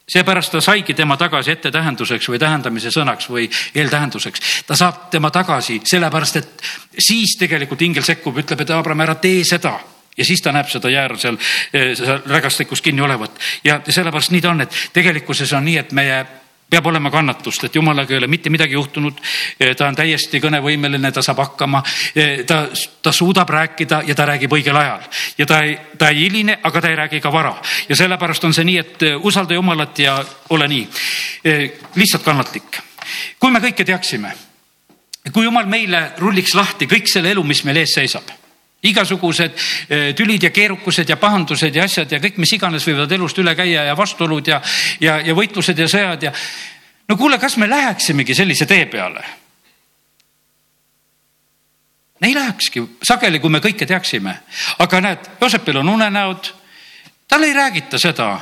seepärast ta saigi tema tagasi ettetähenduseks või tähendamise sõnaks või eeltähenduseks. ta saab tema tagasi sellepärast, et siis tegelikult ingel sekkub, ütleb, et Abram, ära tee seda ja siis ta näeb seda jäära seal, seal rägastikus kinni olevat ja sellepärast nii ta on, et tegelikkuses on nii, et meie peab olema kannatust, et jumalaga ei ole mitte midagi juhtunud. ta on täiesti kõnevõimeline, ta saab hakkama, ta, ta suudab rääkida ja ta räägib õigel ajal ja ta ei, ta ei hiline, aga ta ei räägi ka vara ja sellepärast on see nii, et usalda Jumalat ja ole nii, lihtsalt kannatlik. kui me kõike teaksime, kui Jumal meile rulliks lahti kõik selle elu, mis meil ees seisab igasugused eh, tülid ja keerukused ja pahandused ja asjad ja kõik, mis iganes võivad elust üle käia ja vastuolud ja, ja, ja võitlused ja sõjad ja. no kuule, kas me läheksimegi sellise tee peale? ei lähekski, sageli, kui me kõike teaksime, aga näed, Joosepil on unenäod, talle ei räägita seda,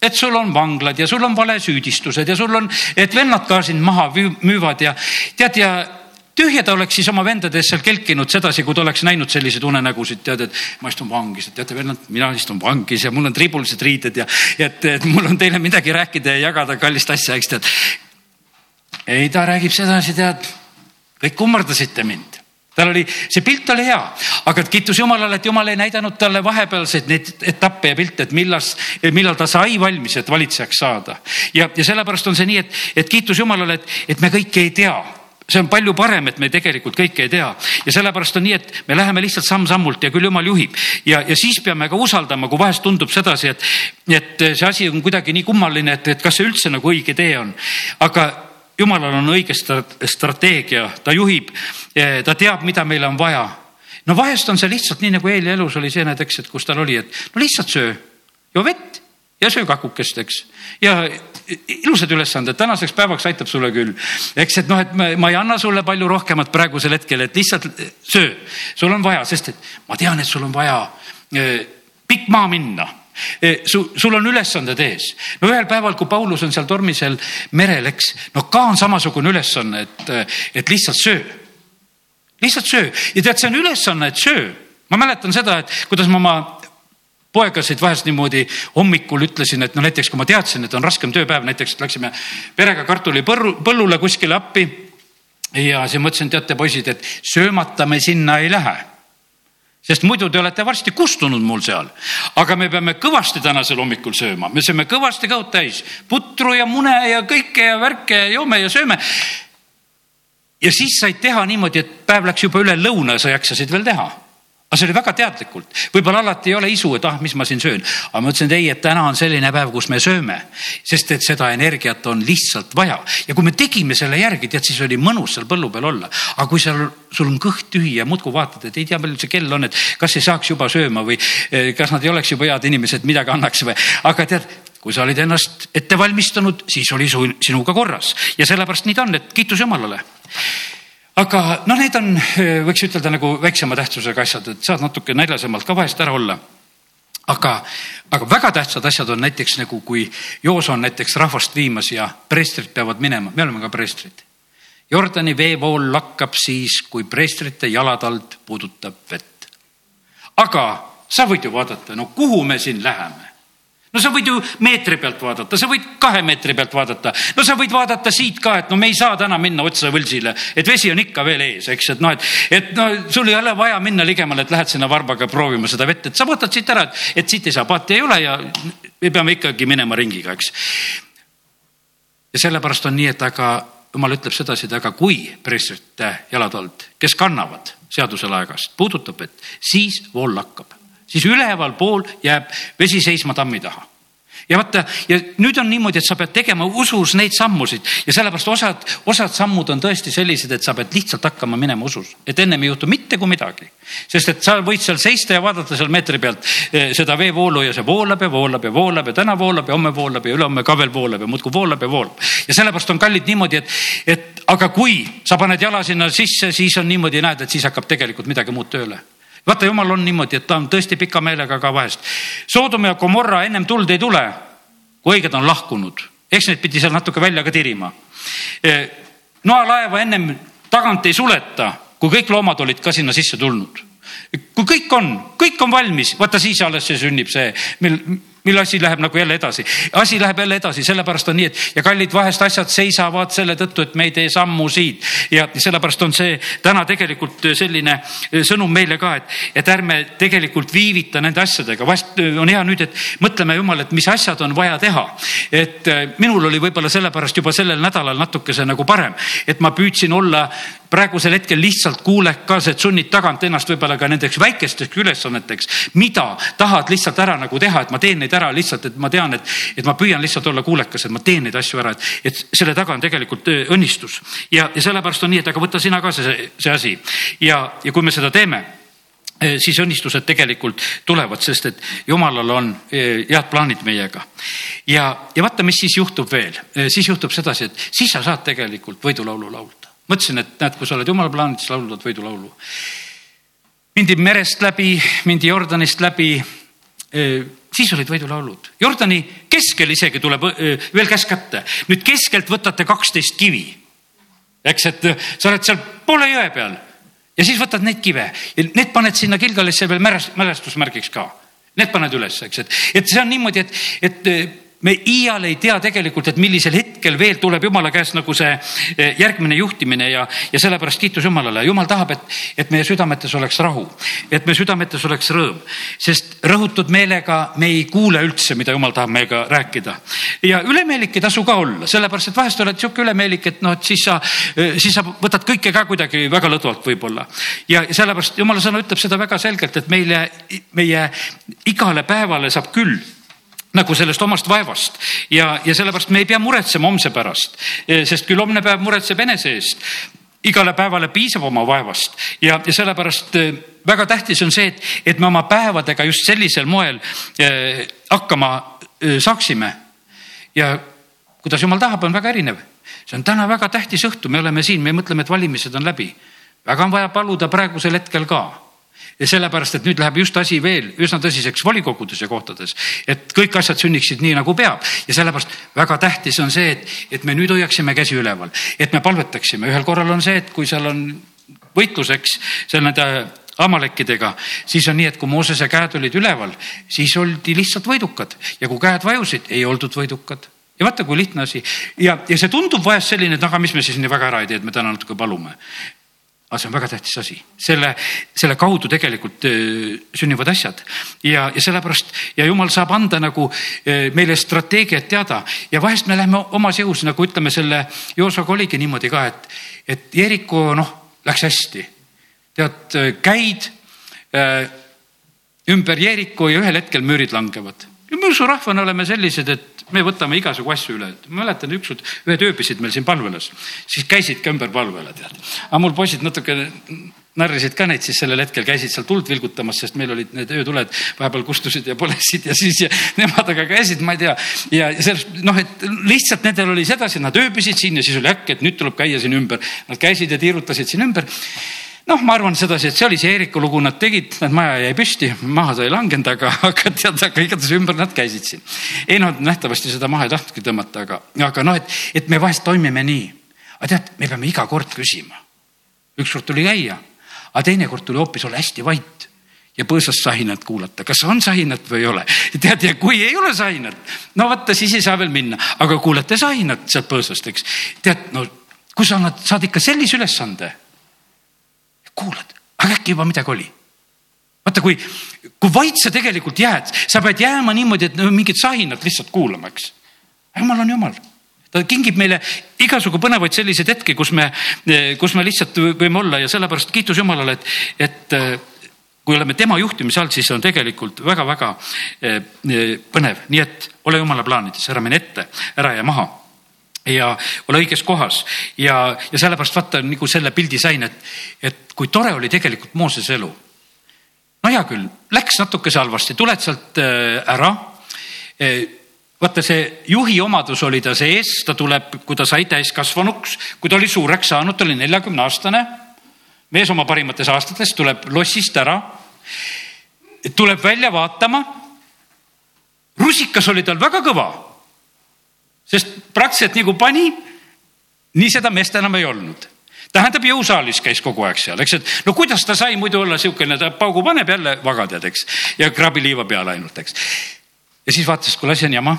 et sul on vanglad ja sul on valesüüdistused ja sul on, et vennad ka sind maha müüvad ja tead ja tühja ta oleks siis oma vendades seal kelkinud sedasi, kui ta oleks näinud selliseid unenägusid, tead, et ma istun vangis, et teate, vennad, mina istun vangis ja mul on tribulised riided ja et, et mul on teile midagi rääkida ja jagada kallist asja, eks tead. ei, ta räägib sedasi, tead, kõik kummardasite mind tal oli, see pilt oli hea, aga kiitus Jumalale, et Jumal ei näidanud talle vahepealseid neid etappe ja pilte, et millas, millal ta sai valmis, et valitsejaks saada. ja, ja sellepärast on see nii, et, et kiitus Jumalale, et, et me kõike ei tea see on palju parem, et me tegelikult kõike ei tea. Ja sellepärast on nii, et me läheme lihtsalt samm-sammult ja küll jumal juhib. Ja, ja siis peame ka usaldama, kui vahest tundub sedasi, et, et see asi on kuidagi nii kummaline, et, et kas see üldse nagu õige tee on. aga jumalal on õige strateegia, ta juhib, ta teab, mida meil on vaja. no vahest on see lihtsalt nii nagu Eeli elus oli see, näed, eks, et kus tal oli, et no lihtsalt söö, joo vett ja söö kakukest, eks. ja ilusad ülesanded, tänaseks päevaks aitab sulle küll. eks, et noh, et ma, ma ei anna sulle palju rohkemat praegusel hetkel, et lihtsalt söö, sul on vaja, sest et ma tean, et sul on vaja pikk maa minna su, sul on ülesanded ees. no ühel päeval, kui Paulus on seal tormisel merel, eks, no ka on samasugune ülesanne, et, et lihtsalt söö. lihtsalt söö ja tead, see on ülesanne, et söö. ma mäletan seda, et kuidas ma oma poegasid vahest niimoodi hommikul ütlesin, et no näiteks kui ma teadsin, et on raskem tööpäev, näiteks läksime perega kartulipõrru, põllule kuskile appi. ja siis mõtlesin, teate poisid, et söömata me sinna ei lähe sest muidu te olete varsti kustunud mul seal. aga me peame kõvasti tänasel hommikul sööma, me sööme kõvasti kõhud täis, putru ja mune ja kõike ja värke ja joome ja sööme. ja siis said teha niimoodi, et päev läks juba üle lõuna, sa jaksasid veel teha aga see oli väga teadlikult, võib-olla alati ei ole isu, et ah, mis ma siin söön, aga ma ütlesin, et ei, et täna on selline päev, kus me sööme, sest et seda energiat on lihtsalt vaja. Ja kui me tegime selle järgi, tead, siis oli mõnus seal põllu peal olla. aga kui seal, sul on kõht tühi ja muudkui vaatad, et ei tea, palju see kell on, et kas ei saaks juba sööma või eh, kas nad ei oleks juba head inimesed, midagi annaks või, aga tead kui sa olid ennast ette valmistanud, siis oli su, sinuga korras. Ja sellepärast nii ta on, et kiitus Jumalale aga noh, need on, võiks ütelda nagu väiksema tähtsusega asjad, et saad natuke näljasemalt ka vahest ära olla. aga, aga väga tähtsad asjad on näiteks nagu, kui Joos on näiteks rahvast viimas ja preestrid peavad minema, me oleme ka preestrid. Jordani veevool lakkab siis, kui preestrite jalad alt puudutab vett. aga sa võid ju vaadata, no kuhu me siin läheme no sa võid ju meetri pealt vaadata, sa võid kahe meetri pealt vaadata, no sa võid vaadata siit ka, et no me ei saa täna minna otsa võlsile, et vesi on ikka veel ees, eks, et noh, et, et no sul ei ole vaja minna ligemale, et lähed sinna varbaga proovima seda vett, et sa vaatad siit ära, et, et siit ei saa, paati ei ole ja me peame ikkagi minema ringiga, eks. ja sellepärast on nii, et aga jumal ütleb sedasi, et aga kui preestrite jalad alt, kes kannavad seadusel aegast, puudutab vett, siis vool lakkab siis ülevalpool jääb vesi seisma tammi taha ja vaata, ja nüüd on niimoodi, et sa pead tegema usus neid sammusid ja sellepärast osad, osad sammud on tõesti sellised, et sa pead lihtsalt hakkama minema usus, et ennem ei juhtu mitte kui midagi. sest et sa võid seal seista ja vaadata seal meetri pealt eh, seda veevoolu ja see voolab ja voolab ja voolab ja täna voolab ja homme voolab ja ülehomme ka veel voolab ja muudkui voolab ja voolab. ja sellepärast on kallid niimoodi, et, et aga kui sa paned jala sinna sisse, siis on niimoodi, näed, et siis hakkab tegelikult midagi muud tööle vaata, jumal on niimoodi, et ta on tõesti pika meelega ka vahest. Soodom ja Gomorra ennem tuld ei tule, kui õiged on lahkunud, eks neid pidi seal natuke välja ka tirima. E, noalaeva ennem tagant ei suleta, kui kõik loomad olid ka sinna sisse tulnud. kui kõik on, kõik on valmis, vaata siis alles see sünnib see, mil mille asi läheb nagu jälle edasi. asi läheb jälle edasi, sellepärast on nii, et ja kallid, vahest asjad seisavad selle tõttu, et me ei tee sammu siit ja sellepärast on see täna tegelikult selline sõnum meile ka, et, et ärme tegelikult viivita nende asjadega, vahest on hea nüüd, et mõtleme jumal, et mis asjad on vaja teha. et minul oli võib-olla sellepärast juba sellel nädalal natukese nagu parem, et ma püüdsin olla praegusel hetkel lihtsalt kuulekas, et sunnid tagant ennast võib-olla ka nendeks väikesteks ülesanneteks, mida tahad lihtsalt ära nagu teha, et ma teen neid ära lihtsalt, et ma tean, et, et ma püüan lihtsalt olla kuulekas, et ma teen neid asju ära, et, et selle taga on tegelikult õnnistus. ja, ja sellepärast on nii, et aga võta sina ka see, see asi ja, ja kui me seda teeme siis õnnistused tegelikult tulevad, sest et jumalal on head plaanid meiega. ja, ja vaata, mis siis juhtub veel, siis juhtub sedasi, et siis sa saad tegelikult võidulaulu laulda mõtlesin, et näed, kui sa oled jumala plaanides, laulad võidulaulu. mindi merest läbi, mindi Jordanist läbi. Siis olid võidulaulud. Jordani keskel isegi tuleb veel käsk kätte. nüüd keskelt võtate kaksteist kivi. eks, et sa oled seal poole jõe peal ja siis võtad neid kive ja need paned sinna Kilgalisse veel mälestusmärgiks ka. Need paned üles, eks, et, et see on niimoodi, et, et me iial ei tea tegelikult, et millisel hetkel veel tuleb jumala käest nagu see eh, järgmine juhtimine ja, ja sellepärast kiitus Jumalale. jumal tahab, et, et meie südametes oleks rahu, et meie südametes oleks rõõm, sest rõhutud meelega me ei kuule üldse, mida jumal tahab meiega rääkida. ja ülemeelik ei tasu ka olla, sellepärast et vahest oled sihuke ülemeelik, et noh, et siis sa, eh, siis sa võtad kõike ka kuidagi väga lõdvalt võib-olla. ja sellepärast jumala sõna ütleb seda väga selgelt, et meile, meie igale päevale saab küll nagu sellest omast vaevast ja, ja sellepärast me ei pea muretsema homse pärast, sest küll homne päev muretseb enese eest. igale päevale piisab oma vaevast ja, ja sellepärast eh, väga tähtis on see, et, et me oma päevadega just sellisel moel eh, hakkama eh, saaksime. ja kuidas jumal tahab, on väga erinev. see on täna väga tähtis õhtu, me oleme siin, me mõtleme, et valimised on läbi. väga on vaja paluda praegusel hetkel ka ja sellepärast, et nüüd läheb just asi veel üsna tõsiseks volikogudes ja kohtades, et kõik asjad sünniksid nii, nagu peab. Ja sellepärast väga tähtis on see, et, et me nüüd hoiaksime käsi üleval, et me palvetaksime, ühel korral on see, et kui seal on võitluseks seal nende Amalekkidega, siis on nii, et kui Moosese käed olid üleval, siis oldi lihtsalt võidukad. Ja kui käed vajusid, ei oldud võidukad. Ja vaata, kui lihtne asi. Ja, ja see tundub vahest selline, et aga mis me siis nii väga ära ei tee, et me täna natuke palume. Aga see on väga tähtis asi, selle, selle kaudu tegelikult sünnivad asjad. Ja, ja sellepärast ja jumal saab anda nagu meile strateegiat teada. Ja vahest me läheme omas jõus, nagu ütleme selle Joosaga oligi niimoodi ka, et, et Jeriko noh, läks hästi. Tead, käid ümber Jeeriku ja ühel hetkel müürid langevad. Ja me usurahvana oleme sellised, et me võtame igasugu asju üle. mäletan, ükskord ühed ööbisid meil siin palvelas, siis käisid ka ümber palvele, tead. aga mul poisid natuke narrisid ka neid siis sellel hetkel, käisid seal tuld vilgutamas, sest meil olid need öötuled vahepeal kustusid ja põlesid ja siis ja nemad aga käisid, ma ei tea. ja sellest noh, et lihtsalt nendel oli sedasi, nad ööbisid siin ja siis oli äkki, et nüüd tuleb käia siin ümber. Nad käisid ja tiirutasid siin ümber noh, ma arvan sedasi, et see oli see Eeriku lugu, nad tegid, nad maja jäi püsti, maha ta ei langenud, aga, aga tead, aga igatahes ümber nad käisid siin. ei no nähtavasti seda maha ei tahtnudki tõmmata, aga, aga noh, et, et me vahest toimime nii. aga tead, me peame iga kord küsima. ükskord tuli käia, aga teinekord tuli hoopis olla hästi vait ja põõsast sahinat kuulata, kas on sahinat või ei ole. tead, ja kui ei ole sahinat, no vaata, siis ei saa veel minna, aga kuulete sahinat sealt põõsast, eks. tead, no kui sa annad, saad ikka sellise ülesande kuulad, aga äkki juba midagi oli. vaata, kui, kui vait sa tegelikult jääd, sa pead jääma niimoodi, et no mingit sahinat lihtsalt kuulama, eks. jumal on jumal ta kingib meile igasugu põnevaid selliseid hetki, kus me, kus me lihtsalt võime olla ja sellepärast kiitus Jumalale, et, et kui oleme tema juhtimise all, siis on tegelikult väga-väga eh, põnev, nii et ole Jumala plaanides, ära mine ette, ära jää maha ja ole õiges kohas ja, ja sellepärast vaata nagu selle pildi sain, et, et kui tore oli tegelikult Moosese elu. no hea küll, läks natukese halvasti, tuled sealt äh, ära. Äh, vaata, see juhi omadus oli ta sees, ta tuleb, kui ta sai täiskasvanuks, kui ta oli suureks saanud, ta oli neljakümne aastane. mees oma parimates aastates tuleb lossist ära, tuleb välja vaatama. rusikas oli tal väga kõva sest praktiliselt nagu pani, nii seda meest enam ei olnud tähendab, jõusaalis käis kogu aeg seal, eks, et no kuidas ta sai muidu olla niisugune, ta paugu paneb jälle vagadad, eks, ja kraabliiva peale ainult, eks. ja siis vaatas, kuule, asi on jama,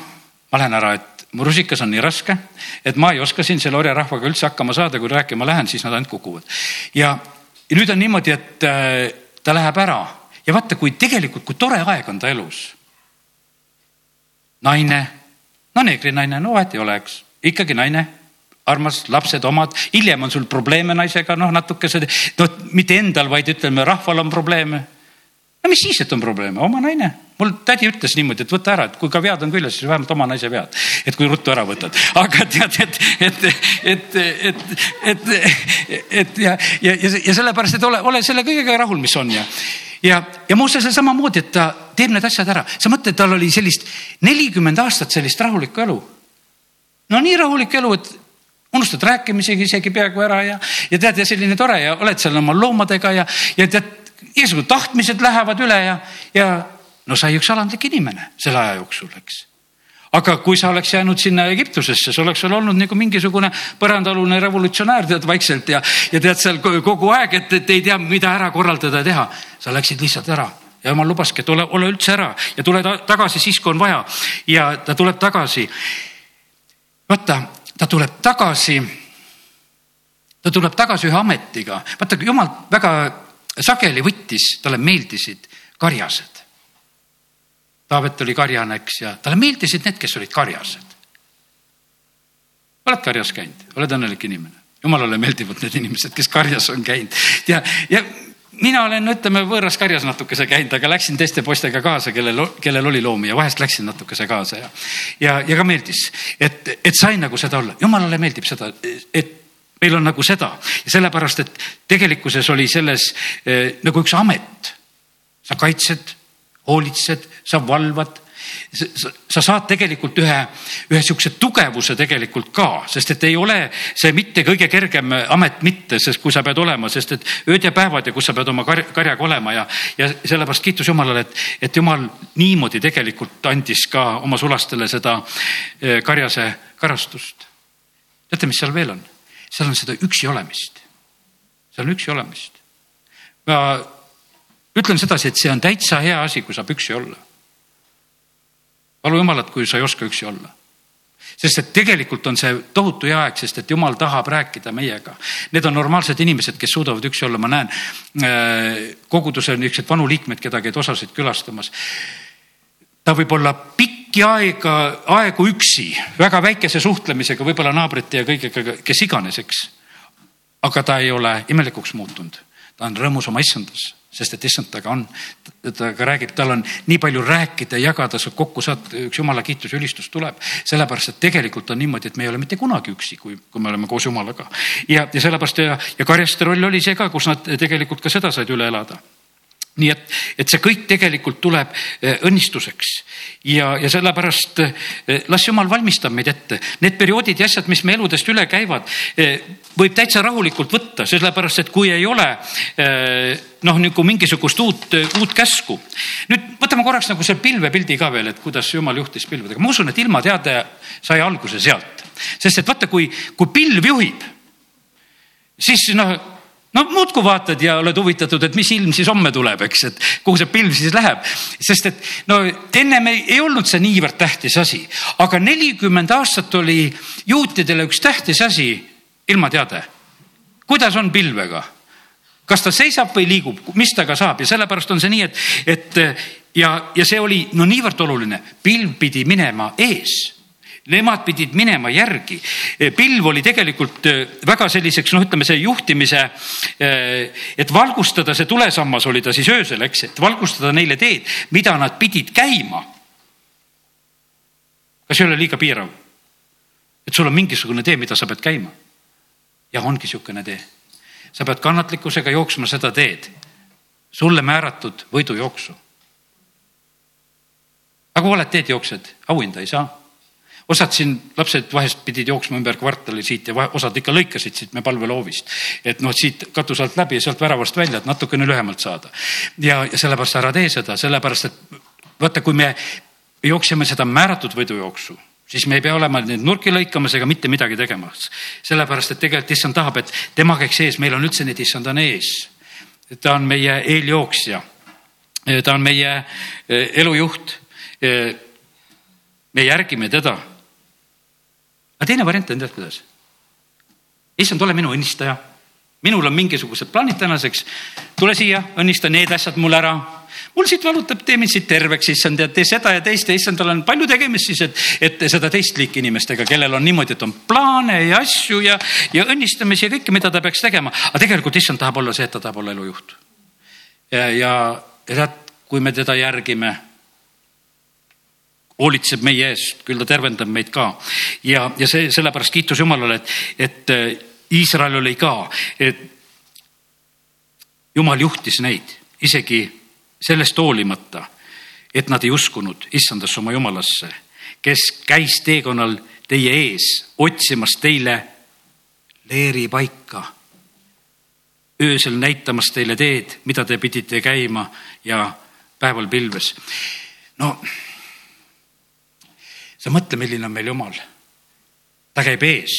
ma lähen ära, et mu rusikas on nii raske, et ma ei oska siin selle orjarahvaga üldse hakkama saada, kui rääkima lähen, siis nad ainult kukuvad. ja, ja nüüd on niimoodi, et äh, ta läheb ära ja vaata, kui tegelikult, kui tore aeg on ta elus. naine no neegri naine, no vahet ei ole, eks, ikkagi naine armas, lapsed omad, hiljem on sul probleeme naisega, noh, natukese, no mitte endal, vaid ütleme, rahval on probleeme. no mis siis, et on probleeme, oma naine. Mul tädi ütles niimoodi, et võta ära, et kui ka vead on küljes, siis vähemalt oma naise vead. et kui ruttu ära võtad, aga tead, et, et, et, et, et, et ja, ja, ja, ja sellepärast, et ole, ole selle kõigega rahul, mis on ja ja, ja Moosesel samamoodi, et ta teeb need asjad ära. sa mõtled, tal oli sellist nelikümmend aastat sellist rahulikku elu. no nii rahulik elu, et unustad rääkimisegi isegi peaaegu ära ja, ja tead ja selline tore ja oled seal oma loomadega ja, ja tead, igasugused tahtmised lähevad üle ja, ja no sai üks alandlik inimene selle aja jooksul, eks aga kui sa oleks jäänud sinna Egiptusesse, sa oleks seal olnud nagu mingisugune põrandaalune revolutsionäär tead vaikselt ja, ja tead seal kogu aeg, et, et ei tea, mida ära korraldada ja teha. sa läksid lihtsalt ära ja jumal lubaski, et ole, ole üldse ära ja tule ta, tagasi siis, kui on vaja. ja ta tuleb tagasi. vaata, ta tuleb tagasi. ta tuleb tagasi ühe ametiga, vaata jumal väga sageli võttis, talle meeldisid karjased Taavet oli karjane, eks, ja talle meeldisid need, kes olid karjased. oled karjas käinud, oled õnnelik inimene? jumalale meeldivad need inimesed, kes karjas on käinud ja, ja mina olen, ütleme, võõras karjas natukese käinud, aga läksin teiste poistega kaasa, kellel, kellel oli loomi ja vahest läksin natukese kaasa ja, ja, ja ka meeldis, et, et sain nagu seda olla. jumalale meeldib seda, et meil on nagu seda ja sellepärast, et tegelikkuses oli selles eh, nagu üks amet. sa kaitsed hoolitsed, sa valvad sa saad tegelikult ühe, ühe sihukese tugevuse tegelikult ka, sest et ei ole see mitte kõige kergem amet mitte, sest kui sa pead olema, sest et ööd ja päevad ja kus sa pead oma kar karjaga olema ja, ja sellepärast kiitus Jumalale, et, et Jumal niimoodi tegelikult andis ka oma sulastele seda eh, karjase karastust. teate, mis seal veel on? seal on seda üksi olemist. seal on üksi olemist. ma ütlen sedasi, et see on täitsa hea asi, kui saab üksi olla palu Jumalat, kui sa ei oska üksi olla sest et tegelikult on see tohutu hea aeg, sest et jumal tahab rääkida meiega. Need on normaalsed inimesed, kes suudavad üksi olla, ma näen äh, koguduse niisuguseid vanu liikmeid, keda käid osasid külastamas. ta võib olla pikki aega, aegu üksi, väga väikese suhtlemisega, võib-olla naabrite ja kõigega, kes iganes, eks. aga ta ei ole imelikuks muutunud, ta on rõõmus oma issandas sest et issand taga on, ta ka räägib, tal on nii palju rääkida, jagada, sa kokku saad, üks jumala kiitus ülistus tuleb. sellepärast, et tegelikult on niimoodi, et me ei ole mitte kunagi üksi, kui, kui me oleme koos jumalaga. ja, ja sellepärast ja, ja karjaste roll oli see ka, kus nad tegelikult ka seda said üle elada nii et, et see kõik tegelikult tuleb eh, õnnistuseks ja, ja sellepärast eh, las jumal valmistab meid ette. Need perioodid ja asjad, mis me eludest üle käivad, eh, võib täitsa rahulikult võtta, sellepärast et kui ei ole noh, nagu mingisugust uut, uut käsku. nüüd võtame korraks nagu selle pilvepildi ka veel, et kuidas jumal juhtis pilvedega. ma usun, et ilmateade sai alguse sealt, sest et vaata, kui, kui pilv juhib, siis noh no muudkui vaatad ja oled huvitatud, et mis ilm siis homme tuleb, eks, et kuhu see pilv siis läheb. sest et no ennem ei, ei olnud see niivõrd tähtis asi, aga nelikümmend aastat oli juutidele üks tähtis asi, ilmateade. kuidas on pilvega? kas ta seisab või liigub, mis temaga saab ja sellepärast on see nii, et, et ja, ja see oli no niivõrd oluline, pilv pidi minema ees Nemad pidid minema järgi. pilv oli tegelikult äh, väga selliseks, noh, ütleme see juhtimise, äh, et valgustada, see tulesammas oli ta siis öösel, eks, et valgustada neile teed, mida nad pidid käima. kas ei ole liiga piirav? et sul on mingisugune tee, mida sa pead käima. jah, ongi niisugune tee. sa pead kannatlikkusega jooksma seda teed, sulle määratud võidujooksu. aga kui valed teed jooksed, auhinda ei saa osad siin lapsed vahest pidid jooksma ümber kvartali siit ja osad ikka lõikasid siit me palveloovist. et noh, siit katuse alt läbi ja sealt väravast välja, et natukene lühemalt saada. ja, ja sellepärast ära tee seda, sellepärast et vaata, kui me jookseme seda määratud võidujooksu, siis me ei pea olema neid nurki lõikamas ega mitte midagi tegemas. sellepärast, et tegelikult issand tahab, et tema käiks ees, meil on üldse need issand on ees. ta on meie eeljooksja. ta on meie eh, elujuht. Eh, me järgime teda aga teine variant on tead kuidas? issand, ole minu õnnistaja. minul on mingisugused plaanid tänaseks. tule siia, õnnista need asjad mul ära. mul siit valutab, tee mind siit terveks, issand, ja tee seda ja teist ja issand, olen palju tegemist siis, et, et seda teist liiki inimestega, kellel on niimoodi, et on plaane ja asju ja, ja õnnistamisi ja kõike, mida ta peaks tegema. aga tegelikult issand tahab olla see, et ta tahab olla elujuht. ja, ja, ja tead, kui me teda järgime hoolitseb meie eest, küll ta tervendab meid ka. ja, ja see sellepärast kiitus Jumalale, et, et äh, Iisrael oli ka, et Jumal juhtis neid isegi sellest hoolimata, et nad ei uskunud issandasse oma Jumalasse, kes käis teekonnal teie ees otsimas teile leeripaika, öösel näitamas teile teed, mida te pidite käima ja päeval pilves. no sa mõtle, milline on meil Jumal. ta käib ees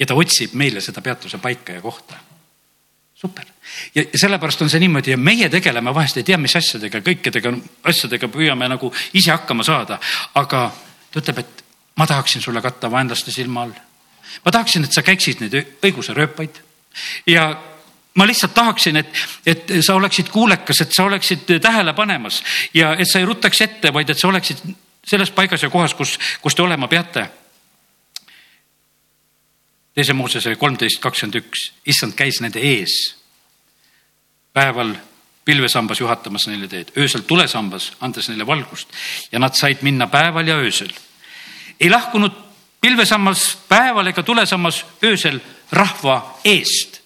ja ta otsib meile seda peatuse paika ja kohta. super ja sellepärast on see niimoodi ja meie tegeleme vahest ei tea, mis asjadega, kõikidega asjadega püüame nagu ise hakkama saada, aga ta ütleb, et ma tahaksin sulle katta vaenlaste silma all. ma tahaksin, et sa käiksid neid õiguse rööpaid ja ma lihtsalt tahaksin, et, et sa oleksid kuulekas, et sa oleksid tähele panemas ja et sa ei ruttaks ette, vaid et sa oleksid selles paigas ja kohas, kus, kus te olema peate. teise Moosese kolmteist kakskümmend üks, issand käis nende ees. päeval pilvesambas juhatamas neile teed, öösel tulesambas andes neile valgust ja nad said minna päeval ja öösel. ei lahkunud pilvesammas päeval ega tulesammas öösel rahva eest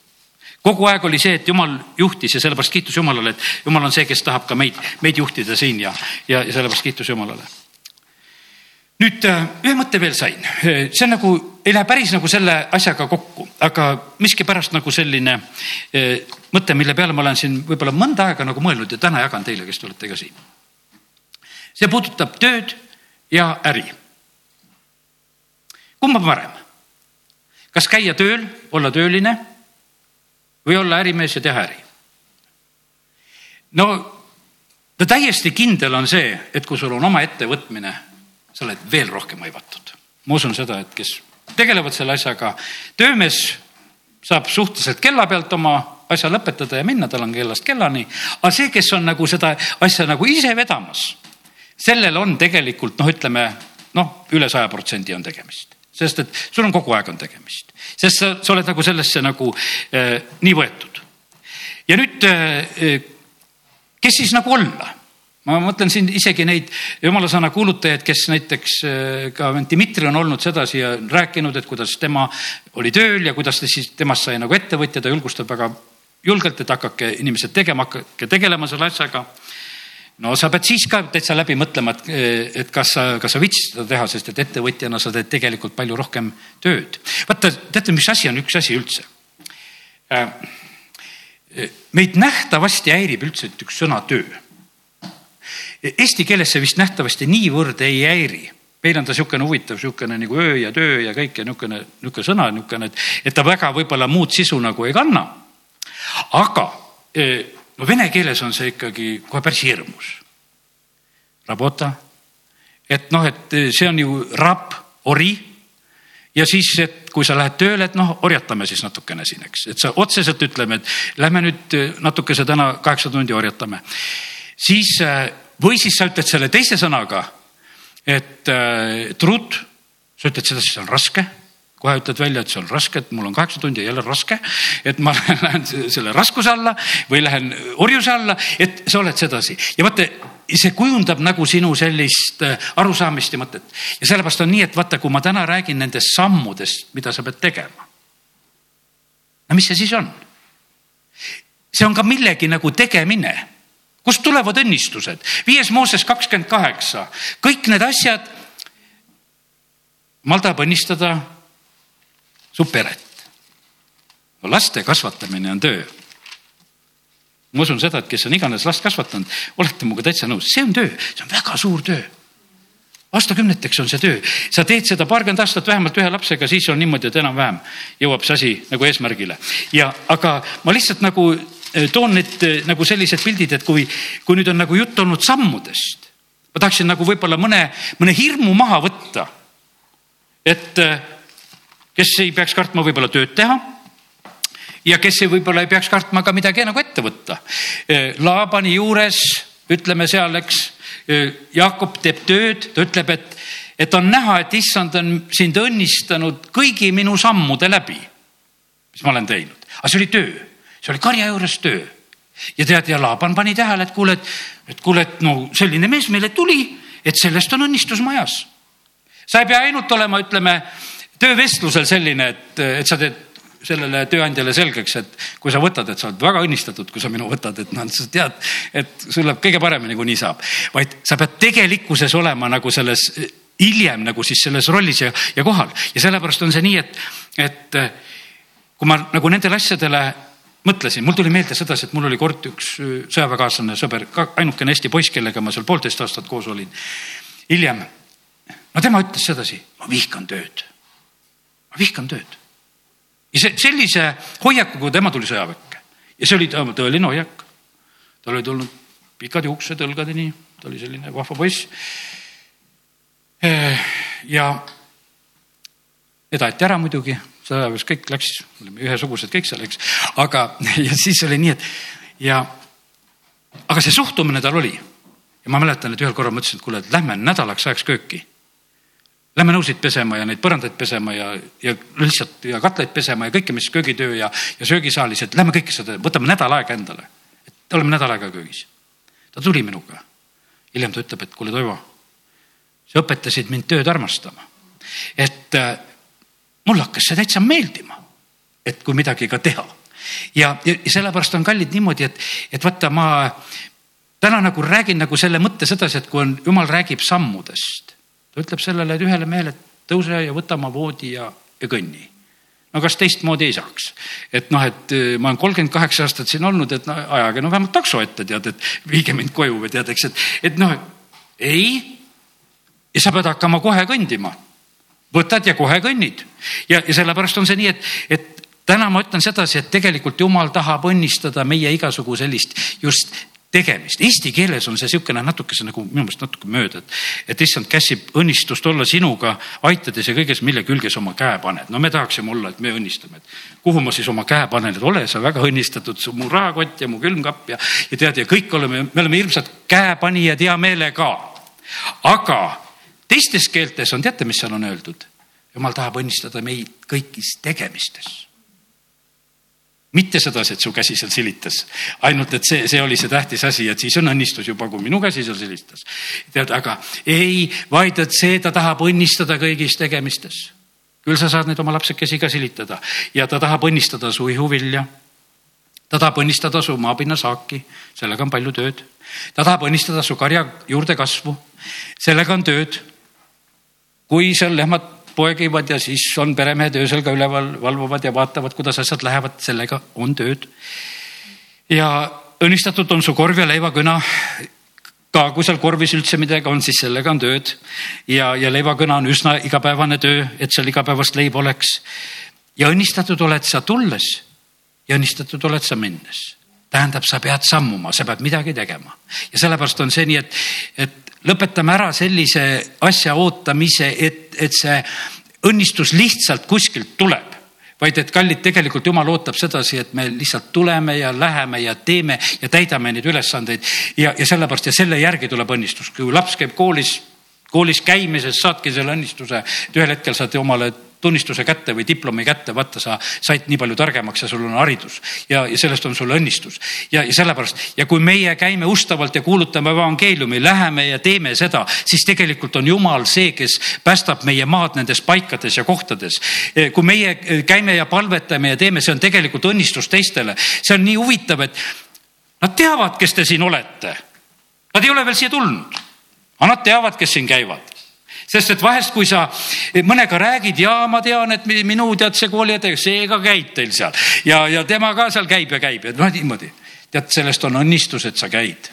kogu aeg oli see, et jumal juhtis ja sellepärast kiitus Jumalale, et Jumal on see, kes tahab ka meid, meid juhtida siin ja, ja, ja sellepärast kiitus Jumalale nüüd ühe mõtte veel sain, see nagu, ei lähe päris nagu selle asjaga kokku, aga miskipärast nagu selline mõte, mille peale ma olen siin võib-olla mõnda aega nagu mõelnud ja täna jagan teile, kes te olete ka siin. see puudutab tööd ja äri. kumb on parem? kas käia tööl, olla tööline või olla ärimees ja teha äri? no, no täiesti kindel on see, et kui sul on oma ettevõtmine sa oled veel rohkem hõivatud. ma usun seda, et kes tegelevad selle asjaga, töömees saab suhteliselt kella pealt oma asja lõpetada ja minna, tal on kellast kellani. aga see, kes on nagu seda asja nagu ise vedamas, sellel on tegelikult noh, ütleme noh, üle saja protsendi on tegemist sest et sul on kogu aeg on tegemist, sest sa, sa oled nagu sellesse nagu äh, nii võetud. ja nüüd äh,, kes siis nagu olla? Ma mõtlen siin isegi neid jumala sõna kuulutajaid, kes näiteks äh, ka Dmitri on olnud sedasi ja rääkinud, et kuidas tema oli tööl ja kuidas ta siis, temast sai nagu ettevõtja, ta julgustab väga julgelt, et hakake inimesed tegema, hakake tegelema selle asjaga. no sa pead siis ka täitsa läbi mõtlema, et, et kas sa, kas sa viitsid seda teha, sest et ettevõtjana sa teed tegelikult palju rohkem tööd. vaata, teate, mis asi on üks asi üldse? Äh, meid nähtavasti häirib üldse üks sõna töö Eesti keeles see vist nähtavasti niivõrd ei häiri meil on ta niisugune huvitav, niisugune nagu öö ja töö ja kõik ja niisugune, niisugune sõna niisugune, et, et ta väga võib-olla muud sisu nagu ei kanna. aga e, no vene keeles on see ikkagi kohe päris hirmus. Rabota, et noh, et see on ju rab, ori ja siis, et kui sa lähed tööle, et noh, orjatame siis natukene siin, eks, et sa otseselt ütleme, et lähme nüüd natukese täna kaheksa tundi orjatame. siis või siis sa ütled selle teise sõnaga, et äh, trud, sa ütled seda, siis on raske kohe ütled välja, et see on raske, et mul on kaheksa tundi jälle raske, et ma lähen selle raskuse alla või lähen orjuse alla, et sa oled sedasi ja vaata, see kujundab nagu sinu sellist äh, arusaamist ja mõtet. ja sellepärast on nii, et vaata, kui ma täna räägin nendest sammudest, mida sa pead tegema. no mis see siis on? see on ka millegi nagu tegemine kust tulevad õnnistused? viies Mooses kakskümmend kaheksa, kõik need asjad. jumal tahab õnnistada su peret. no laste kasvatamine on töö. ma usun seda, et kes on iganes last kasvatanud, olete minuga täitsa nõus, see on töö, see on väga suur töö aastakümneteks on see töö, sa teed seda paarkümmend aastat vähemalt ühe lapsega, siis on niimoodi, et enam-vähem jõuab see asi nagu eesmärgile. ja, aga ma lihtsalt nagu toon need äh, nagu sellised pildid, et kui, kui nüüd on nagu jutt olnud sammudest, ma tahaksin nagu võib-olla mõne, mõne hirmu maha võtta. et äh, kes ei peaks kartma võib-olla tööd teha ja kes ei, võib-olla ei peaks kartma ka midagi nagu ette võtta. Laabani juures ütleme seal, eks, Jakob teeb tööd, ta ütleb, et, et on näha, et issand on sind õnnistanud kõigi minu sammude läbi, mis ma olen teinud, aga see oli töö see oli karja juures töö. ja tead, ja Laaban pani tähele, et kuule, et, et kuule, et no selline mees meile tuli, et sellest on õnnistus majas. sa ei pea ainult olema, ütleme, töövestlusel selline, et, et sa teed sellele tööandjale selgeks, et kui sa võtad, et sa oled väga õnnistatud, kui sa minu võtad, et noh, sa tead, et sul läheb kõige paremini, kui nii saab. vaid sa pead tegelikkuses olema nagu selles hiljem nagu siis selles rollis ja, ja kohal ja sellepärast on see nii, et, et kui ma nagu nendele asjadele mõtlesin, mul tuli meelde sedasi, et mul oli kord üks äh, sõjaväekaaslane, sõber, ainukene Eesti poiss, kellega ma seal poolteist aastat koos olin. hiljem, no tema ütles sedasi, ma vihkan tööd. ma vihkan tööd. ja see sellise hoiakuga tema tuli sõjaväkke ja see oli tema tõeline hoiak. tal oli tulnud pikad juuksed õlgadeni, ta oli selline vahva poiss. Äh, ja teda aeti ära muidugi sõjaväes kõik läks, olime ühesugused kõik seal, eks. aga, ja siis oli nii, et ja, aga see suhtumine tal oli. ja ma mäletan, et ühel korral ma ütlesin, et kuule, et lähme nädalaks ajaks kööki. Lähme nõusid pesema ja neid põrandaid pesema ja, ja lihtsalt ja katleid pesema ja kõike, mis köögitöö ja, ja söögisaalis, et lähme kõike seda, võtame nädal aega endale. et oleme nädal aega köögis. ta tuli minuga. hiljem ta ütleb, et kuule, Toivo, sa õpetasid mind tööd armastama. et mulle hakkas see täitsa meeldima, et kui midagi ka teha. ja, ja sellepärast on kallid niimoodi, et, et vaata, ma täna nagu räägin nagu selle mõtte sedasi, et kui on, jumal räägib sammudest, ta ütleb sellele ühele mehele, et tõuse ja võta oma voodi ja, ja kõnni no kas teistmoodi ei saaks? et noh, et äh, ma olen kolmkümmend kaheksa aastat siin olnud, et no ajage no vähemalt takso ette, tead, et viige mind koju või tead, eks, et, et noh, ei. ja sa pead hakkama kohe kõndima. Võtad ja kohe kõnnid ja, ja sellepärast on see nii, et, et täna ma ütlen sedasi, et tegelikult jumal tahab õnnistada meie igasugu sellist just tegemist. Eesti keeles on see niisugune natukese nagu minu meelest natuke mööda, et, et issand käsib õnnistust olla sinuga, aitades ja kõiges, mille külge sa oma käe paned. no me tahaksime olla, et me õnnistame, et kuhu ma siis oma käe panen, et ole sa väga õnnistatud, mu rahakott ja mu külmkapp ja, ja tead, ja kõik oleme, me oleme hirmsad käepanijad hea meelega. aga teistes keeltes on, teate, mis seal on öeldud? jumal tahab õnnistada meid kõigis tegemistes mitte sedasi, et su käsi seal silitas, ainult et see, see oli see tähtis asi, et siis on õnnistus juba, kui minu käsi seal silistas. tead, aga ei, vaid et see, ta tahab õnnistada kõigis tegemistes. küll sa saad neid oma lapsekesi ka silitada ja ta tahab õnnistada su ihuvilja. ta tahab õnnistada su maapinna saaki, sellega on palju tööd. ta tahab õnnistada su karja juurdekasvu, sellega on tööd. Kui seal lehmad poegivad ja siis on peremehed öösel ka üleval, valvavad ja vaatavad, kuidas asjad lähevad, sellega on tööd. ja õnnistatud on su korv ja leivakõna. ka kui seal korvis üldse midagi on, siis sellega on tööd ja, ja leivakõna on üsna igapäevane töö, et seal igapäevast leib oleks. ja õnnistatud oled sa tulles ja õnnistatud oled sa minnes tähendab, sa pead sammuma, sa pead midagi tegema ja sellepärast on see nii, et, et lõpetame ära sellise asja ootamise, et, et see õnnistus lihtsalt kuskilt tuleb vaid et kallid, tegelikult jumal ootab sedasi, et me lihtsalt tuleme ja läheme ja teeme ja täidame neid ülesandeid ja, ja sellepärast ja selle järgi tuleb õnnistus. kui laps käib koolis, koolis käimises saadki selle õnnistuse, et ühel hetkel saad omale tunnistuse kätte või diplomi kätte, vaata, sa said nii palju targemaks ja sul on haridus ja, ja sellest on sul õnnistus. ja, ja sellepärast ja kui meie käime ustavalt ja kuulutame evangeeliumi, läheme ja teeme seda, siis tegelikult on Jumal see, kes päästab meie maad nendes paikades ja kohtades. kui meie käime ja palvetame ja teeme, see on tegelikult õnnistus teistele. see on nii huvitav, et nad teavad, kes te siin olete. Nad ei ole veel siia tulnud, aga nad teavad, kes siin käivad sest et vahest, kui sa mõnega räägid ja ma tean, et minu tead see kooliõde, see ka käib teil seal. Ja, ja tema ka seal käib ja käib. Ja noh, niimoodi. tead, sellest on õnnistus, et sa käid.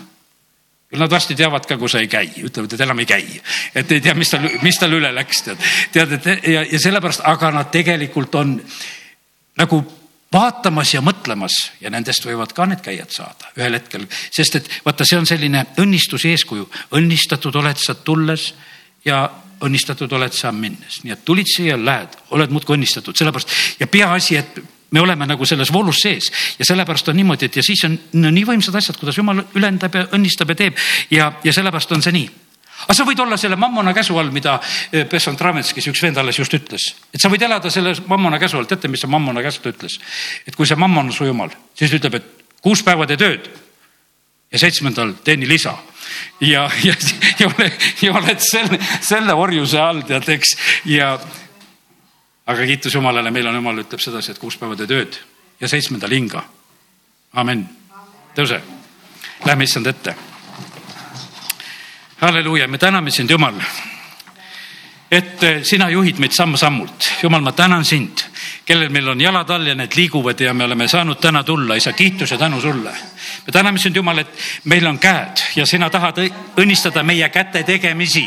Küll nad varsti teavad ka, kui sa ei käi, ütlevad, et enam ei käi, et ei tea, mis tal, mis tal üle läks, tead. tead, et ja, ja sellepärast, aga nad tegelikult on nagu vaatamas ja mõtlemas ja nendest võivad ka need käijad saada ühel hetkel, sest et vaata, see on selline õnnistuse eeskuju, õnnistatud oled sa tulles ja õnnistatud oled sa minnes, nii et tulid siia, lähed, oled muudkui õnnistatud, sellepärast ja peaasi, et me oleme nagu selles voolus sees. Ja sellepärast on niimoodi, et ja siis on no, nii võimsad asjad, kuidas jumal ülendab ja õnnistab ja teeb. Ja, ja sellepärast on see nii. Aga sa võid olla selle mammona käsu all, mida eh, Besson Travenskis üks vend alles just ütles, et sa võid elada selle mammona käsu all, teate, mis see mammona käsu ta ütles? et kui see mammon on su jumal, siis ütleb, et kuus päeva tee tööd. Ja seitsmendal teeni lisa ja, ja, ja, ole, ja oled selle, selle orjuse all tead, eks, ja aga kiitus Jumalale, meil on Jumal ütleb sedasi, et kuus päeva tee tööd ja seitsmendal hinga. amen. tõuse, lähme issand ette. halleluuja, me täname sind, Jumal, et sina juhid meid samm-sammult. Jumal, ma tänan sind, kellel meil on jalad all ja need liiguvad ja me oleme saanud täna tulla, isa, kiitus ja tänu sulle me täname sind, Jumal, et meil on käed ja sina tahad õnnistada meie käte tegemisi.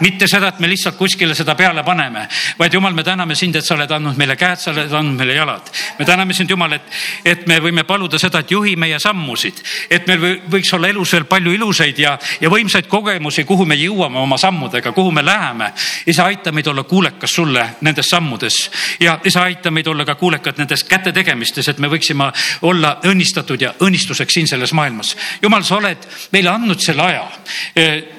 mitte seda, et me lihtsalt kuskile seda peale paneme, vaid Jumal, me täname sind, et sa oled andnud meile käed, sa oled andnud meile jalad. me täname sind, Jumal, et, et me võime paluda seda, et juhi meie sammusid, et meil võiks olla elus veel palju ilusaid ja, ja võimsaid kogemusi, kuhu me jõuame oma sammudega, kuhu me läheme. isa, aita meid olla kuulekas sulle nendes sammudes ja isa, aita meid olla ka kuulekad nendes käte tegemistes, et me võiksime olla õnnistatud ja õnnistuseks siin selles maailmas. jumal, sa oled meile andnud selle aja.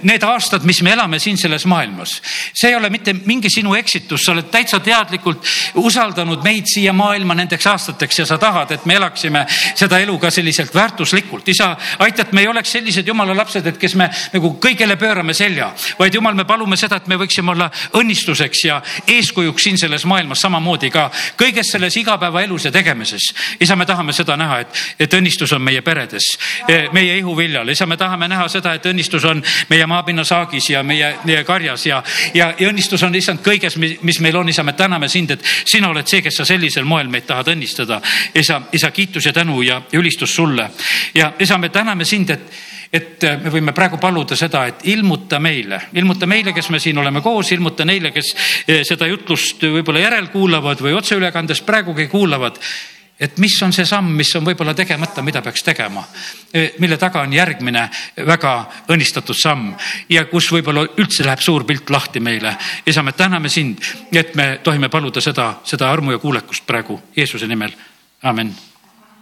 Need aastad, mis me elame siin selles maailmas, see ei ole mitte mingi sinu eksitus, sa oled täitsa teadlikult usaldanud meid siia maailma nendeks aastateks ja sa tahad, et me elaksime seda elu ka selliselt väärtuslikult. isa, aita, et me ei oleks sellised jumala lapsed, et kes me nagu kõigele pöörame selja, vaid jumal, me palume seda, et me võiksime olla õnnistuseks ja eeskujuks siin selles maailmas samamoodi ka kõiges selles igapäevaelus ja tegemises. isa, me tahame seda näha, et, et õnnistus on meie peredes kõiges eh, meie ihuviljal. isa, me tahame näha seda, et õnnistus on meie maapinna saagis ja meie, meie karjas ja, ja, ja õnnistus on issand kõiges, mis meil on, isa, me täname sind, et sina oled see, kes sa sellisel moel meid tahad õnnistada. isa, isa, kiitus ja tänu ja ülistus sulle. Ja isa, me täname sind, et et äh, me võime praegu paluda seda, et ilmuta meile, ilmuta meile, kes me siin oleme koos, ilmuta neile, kes äh, seda jutlust võib-olla järelkuulavad või otseülekandes praegugi kuulavad et mis on see samm, mis on võib-olla tegemata, mida peaks tegema, äh, mille taga on järgmine väga õnnistatud samm ja kus võib-olla üldse läheb suur pilt lahti meile. isa, me täname sind, et me tohime paluda seda, seda armu ja kuulekust praegu Jeesuse nimel, amin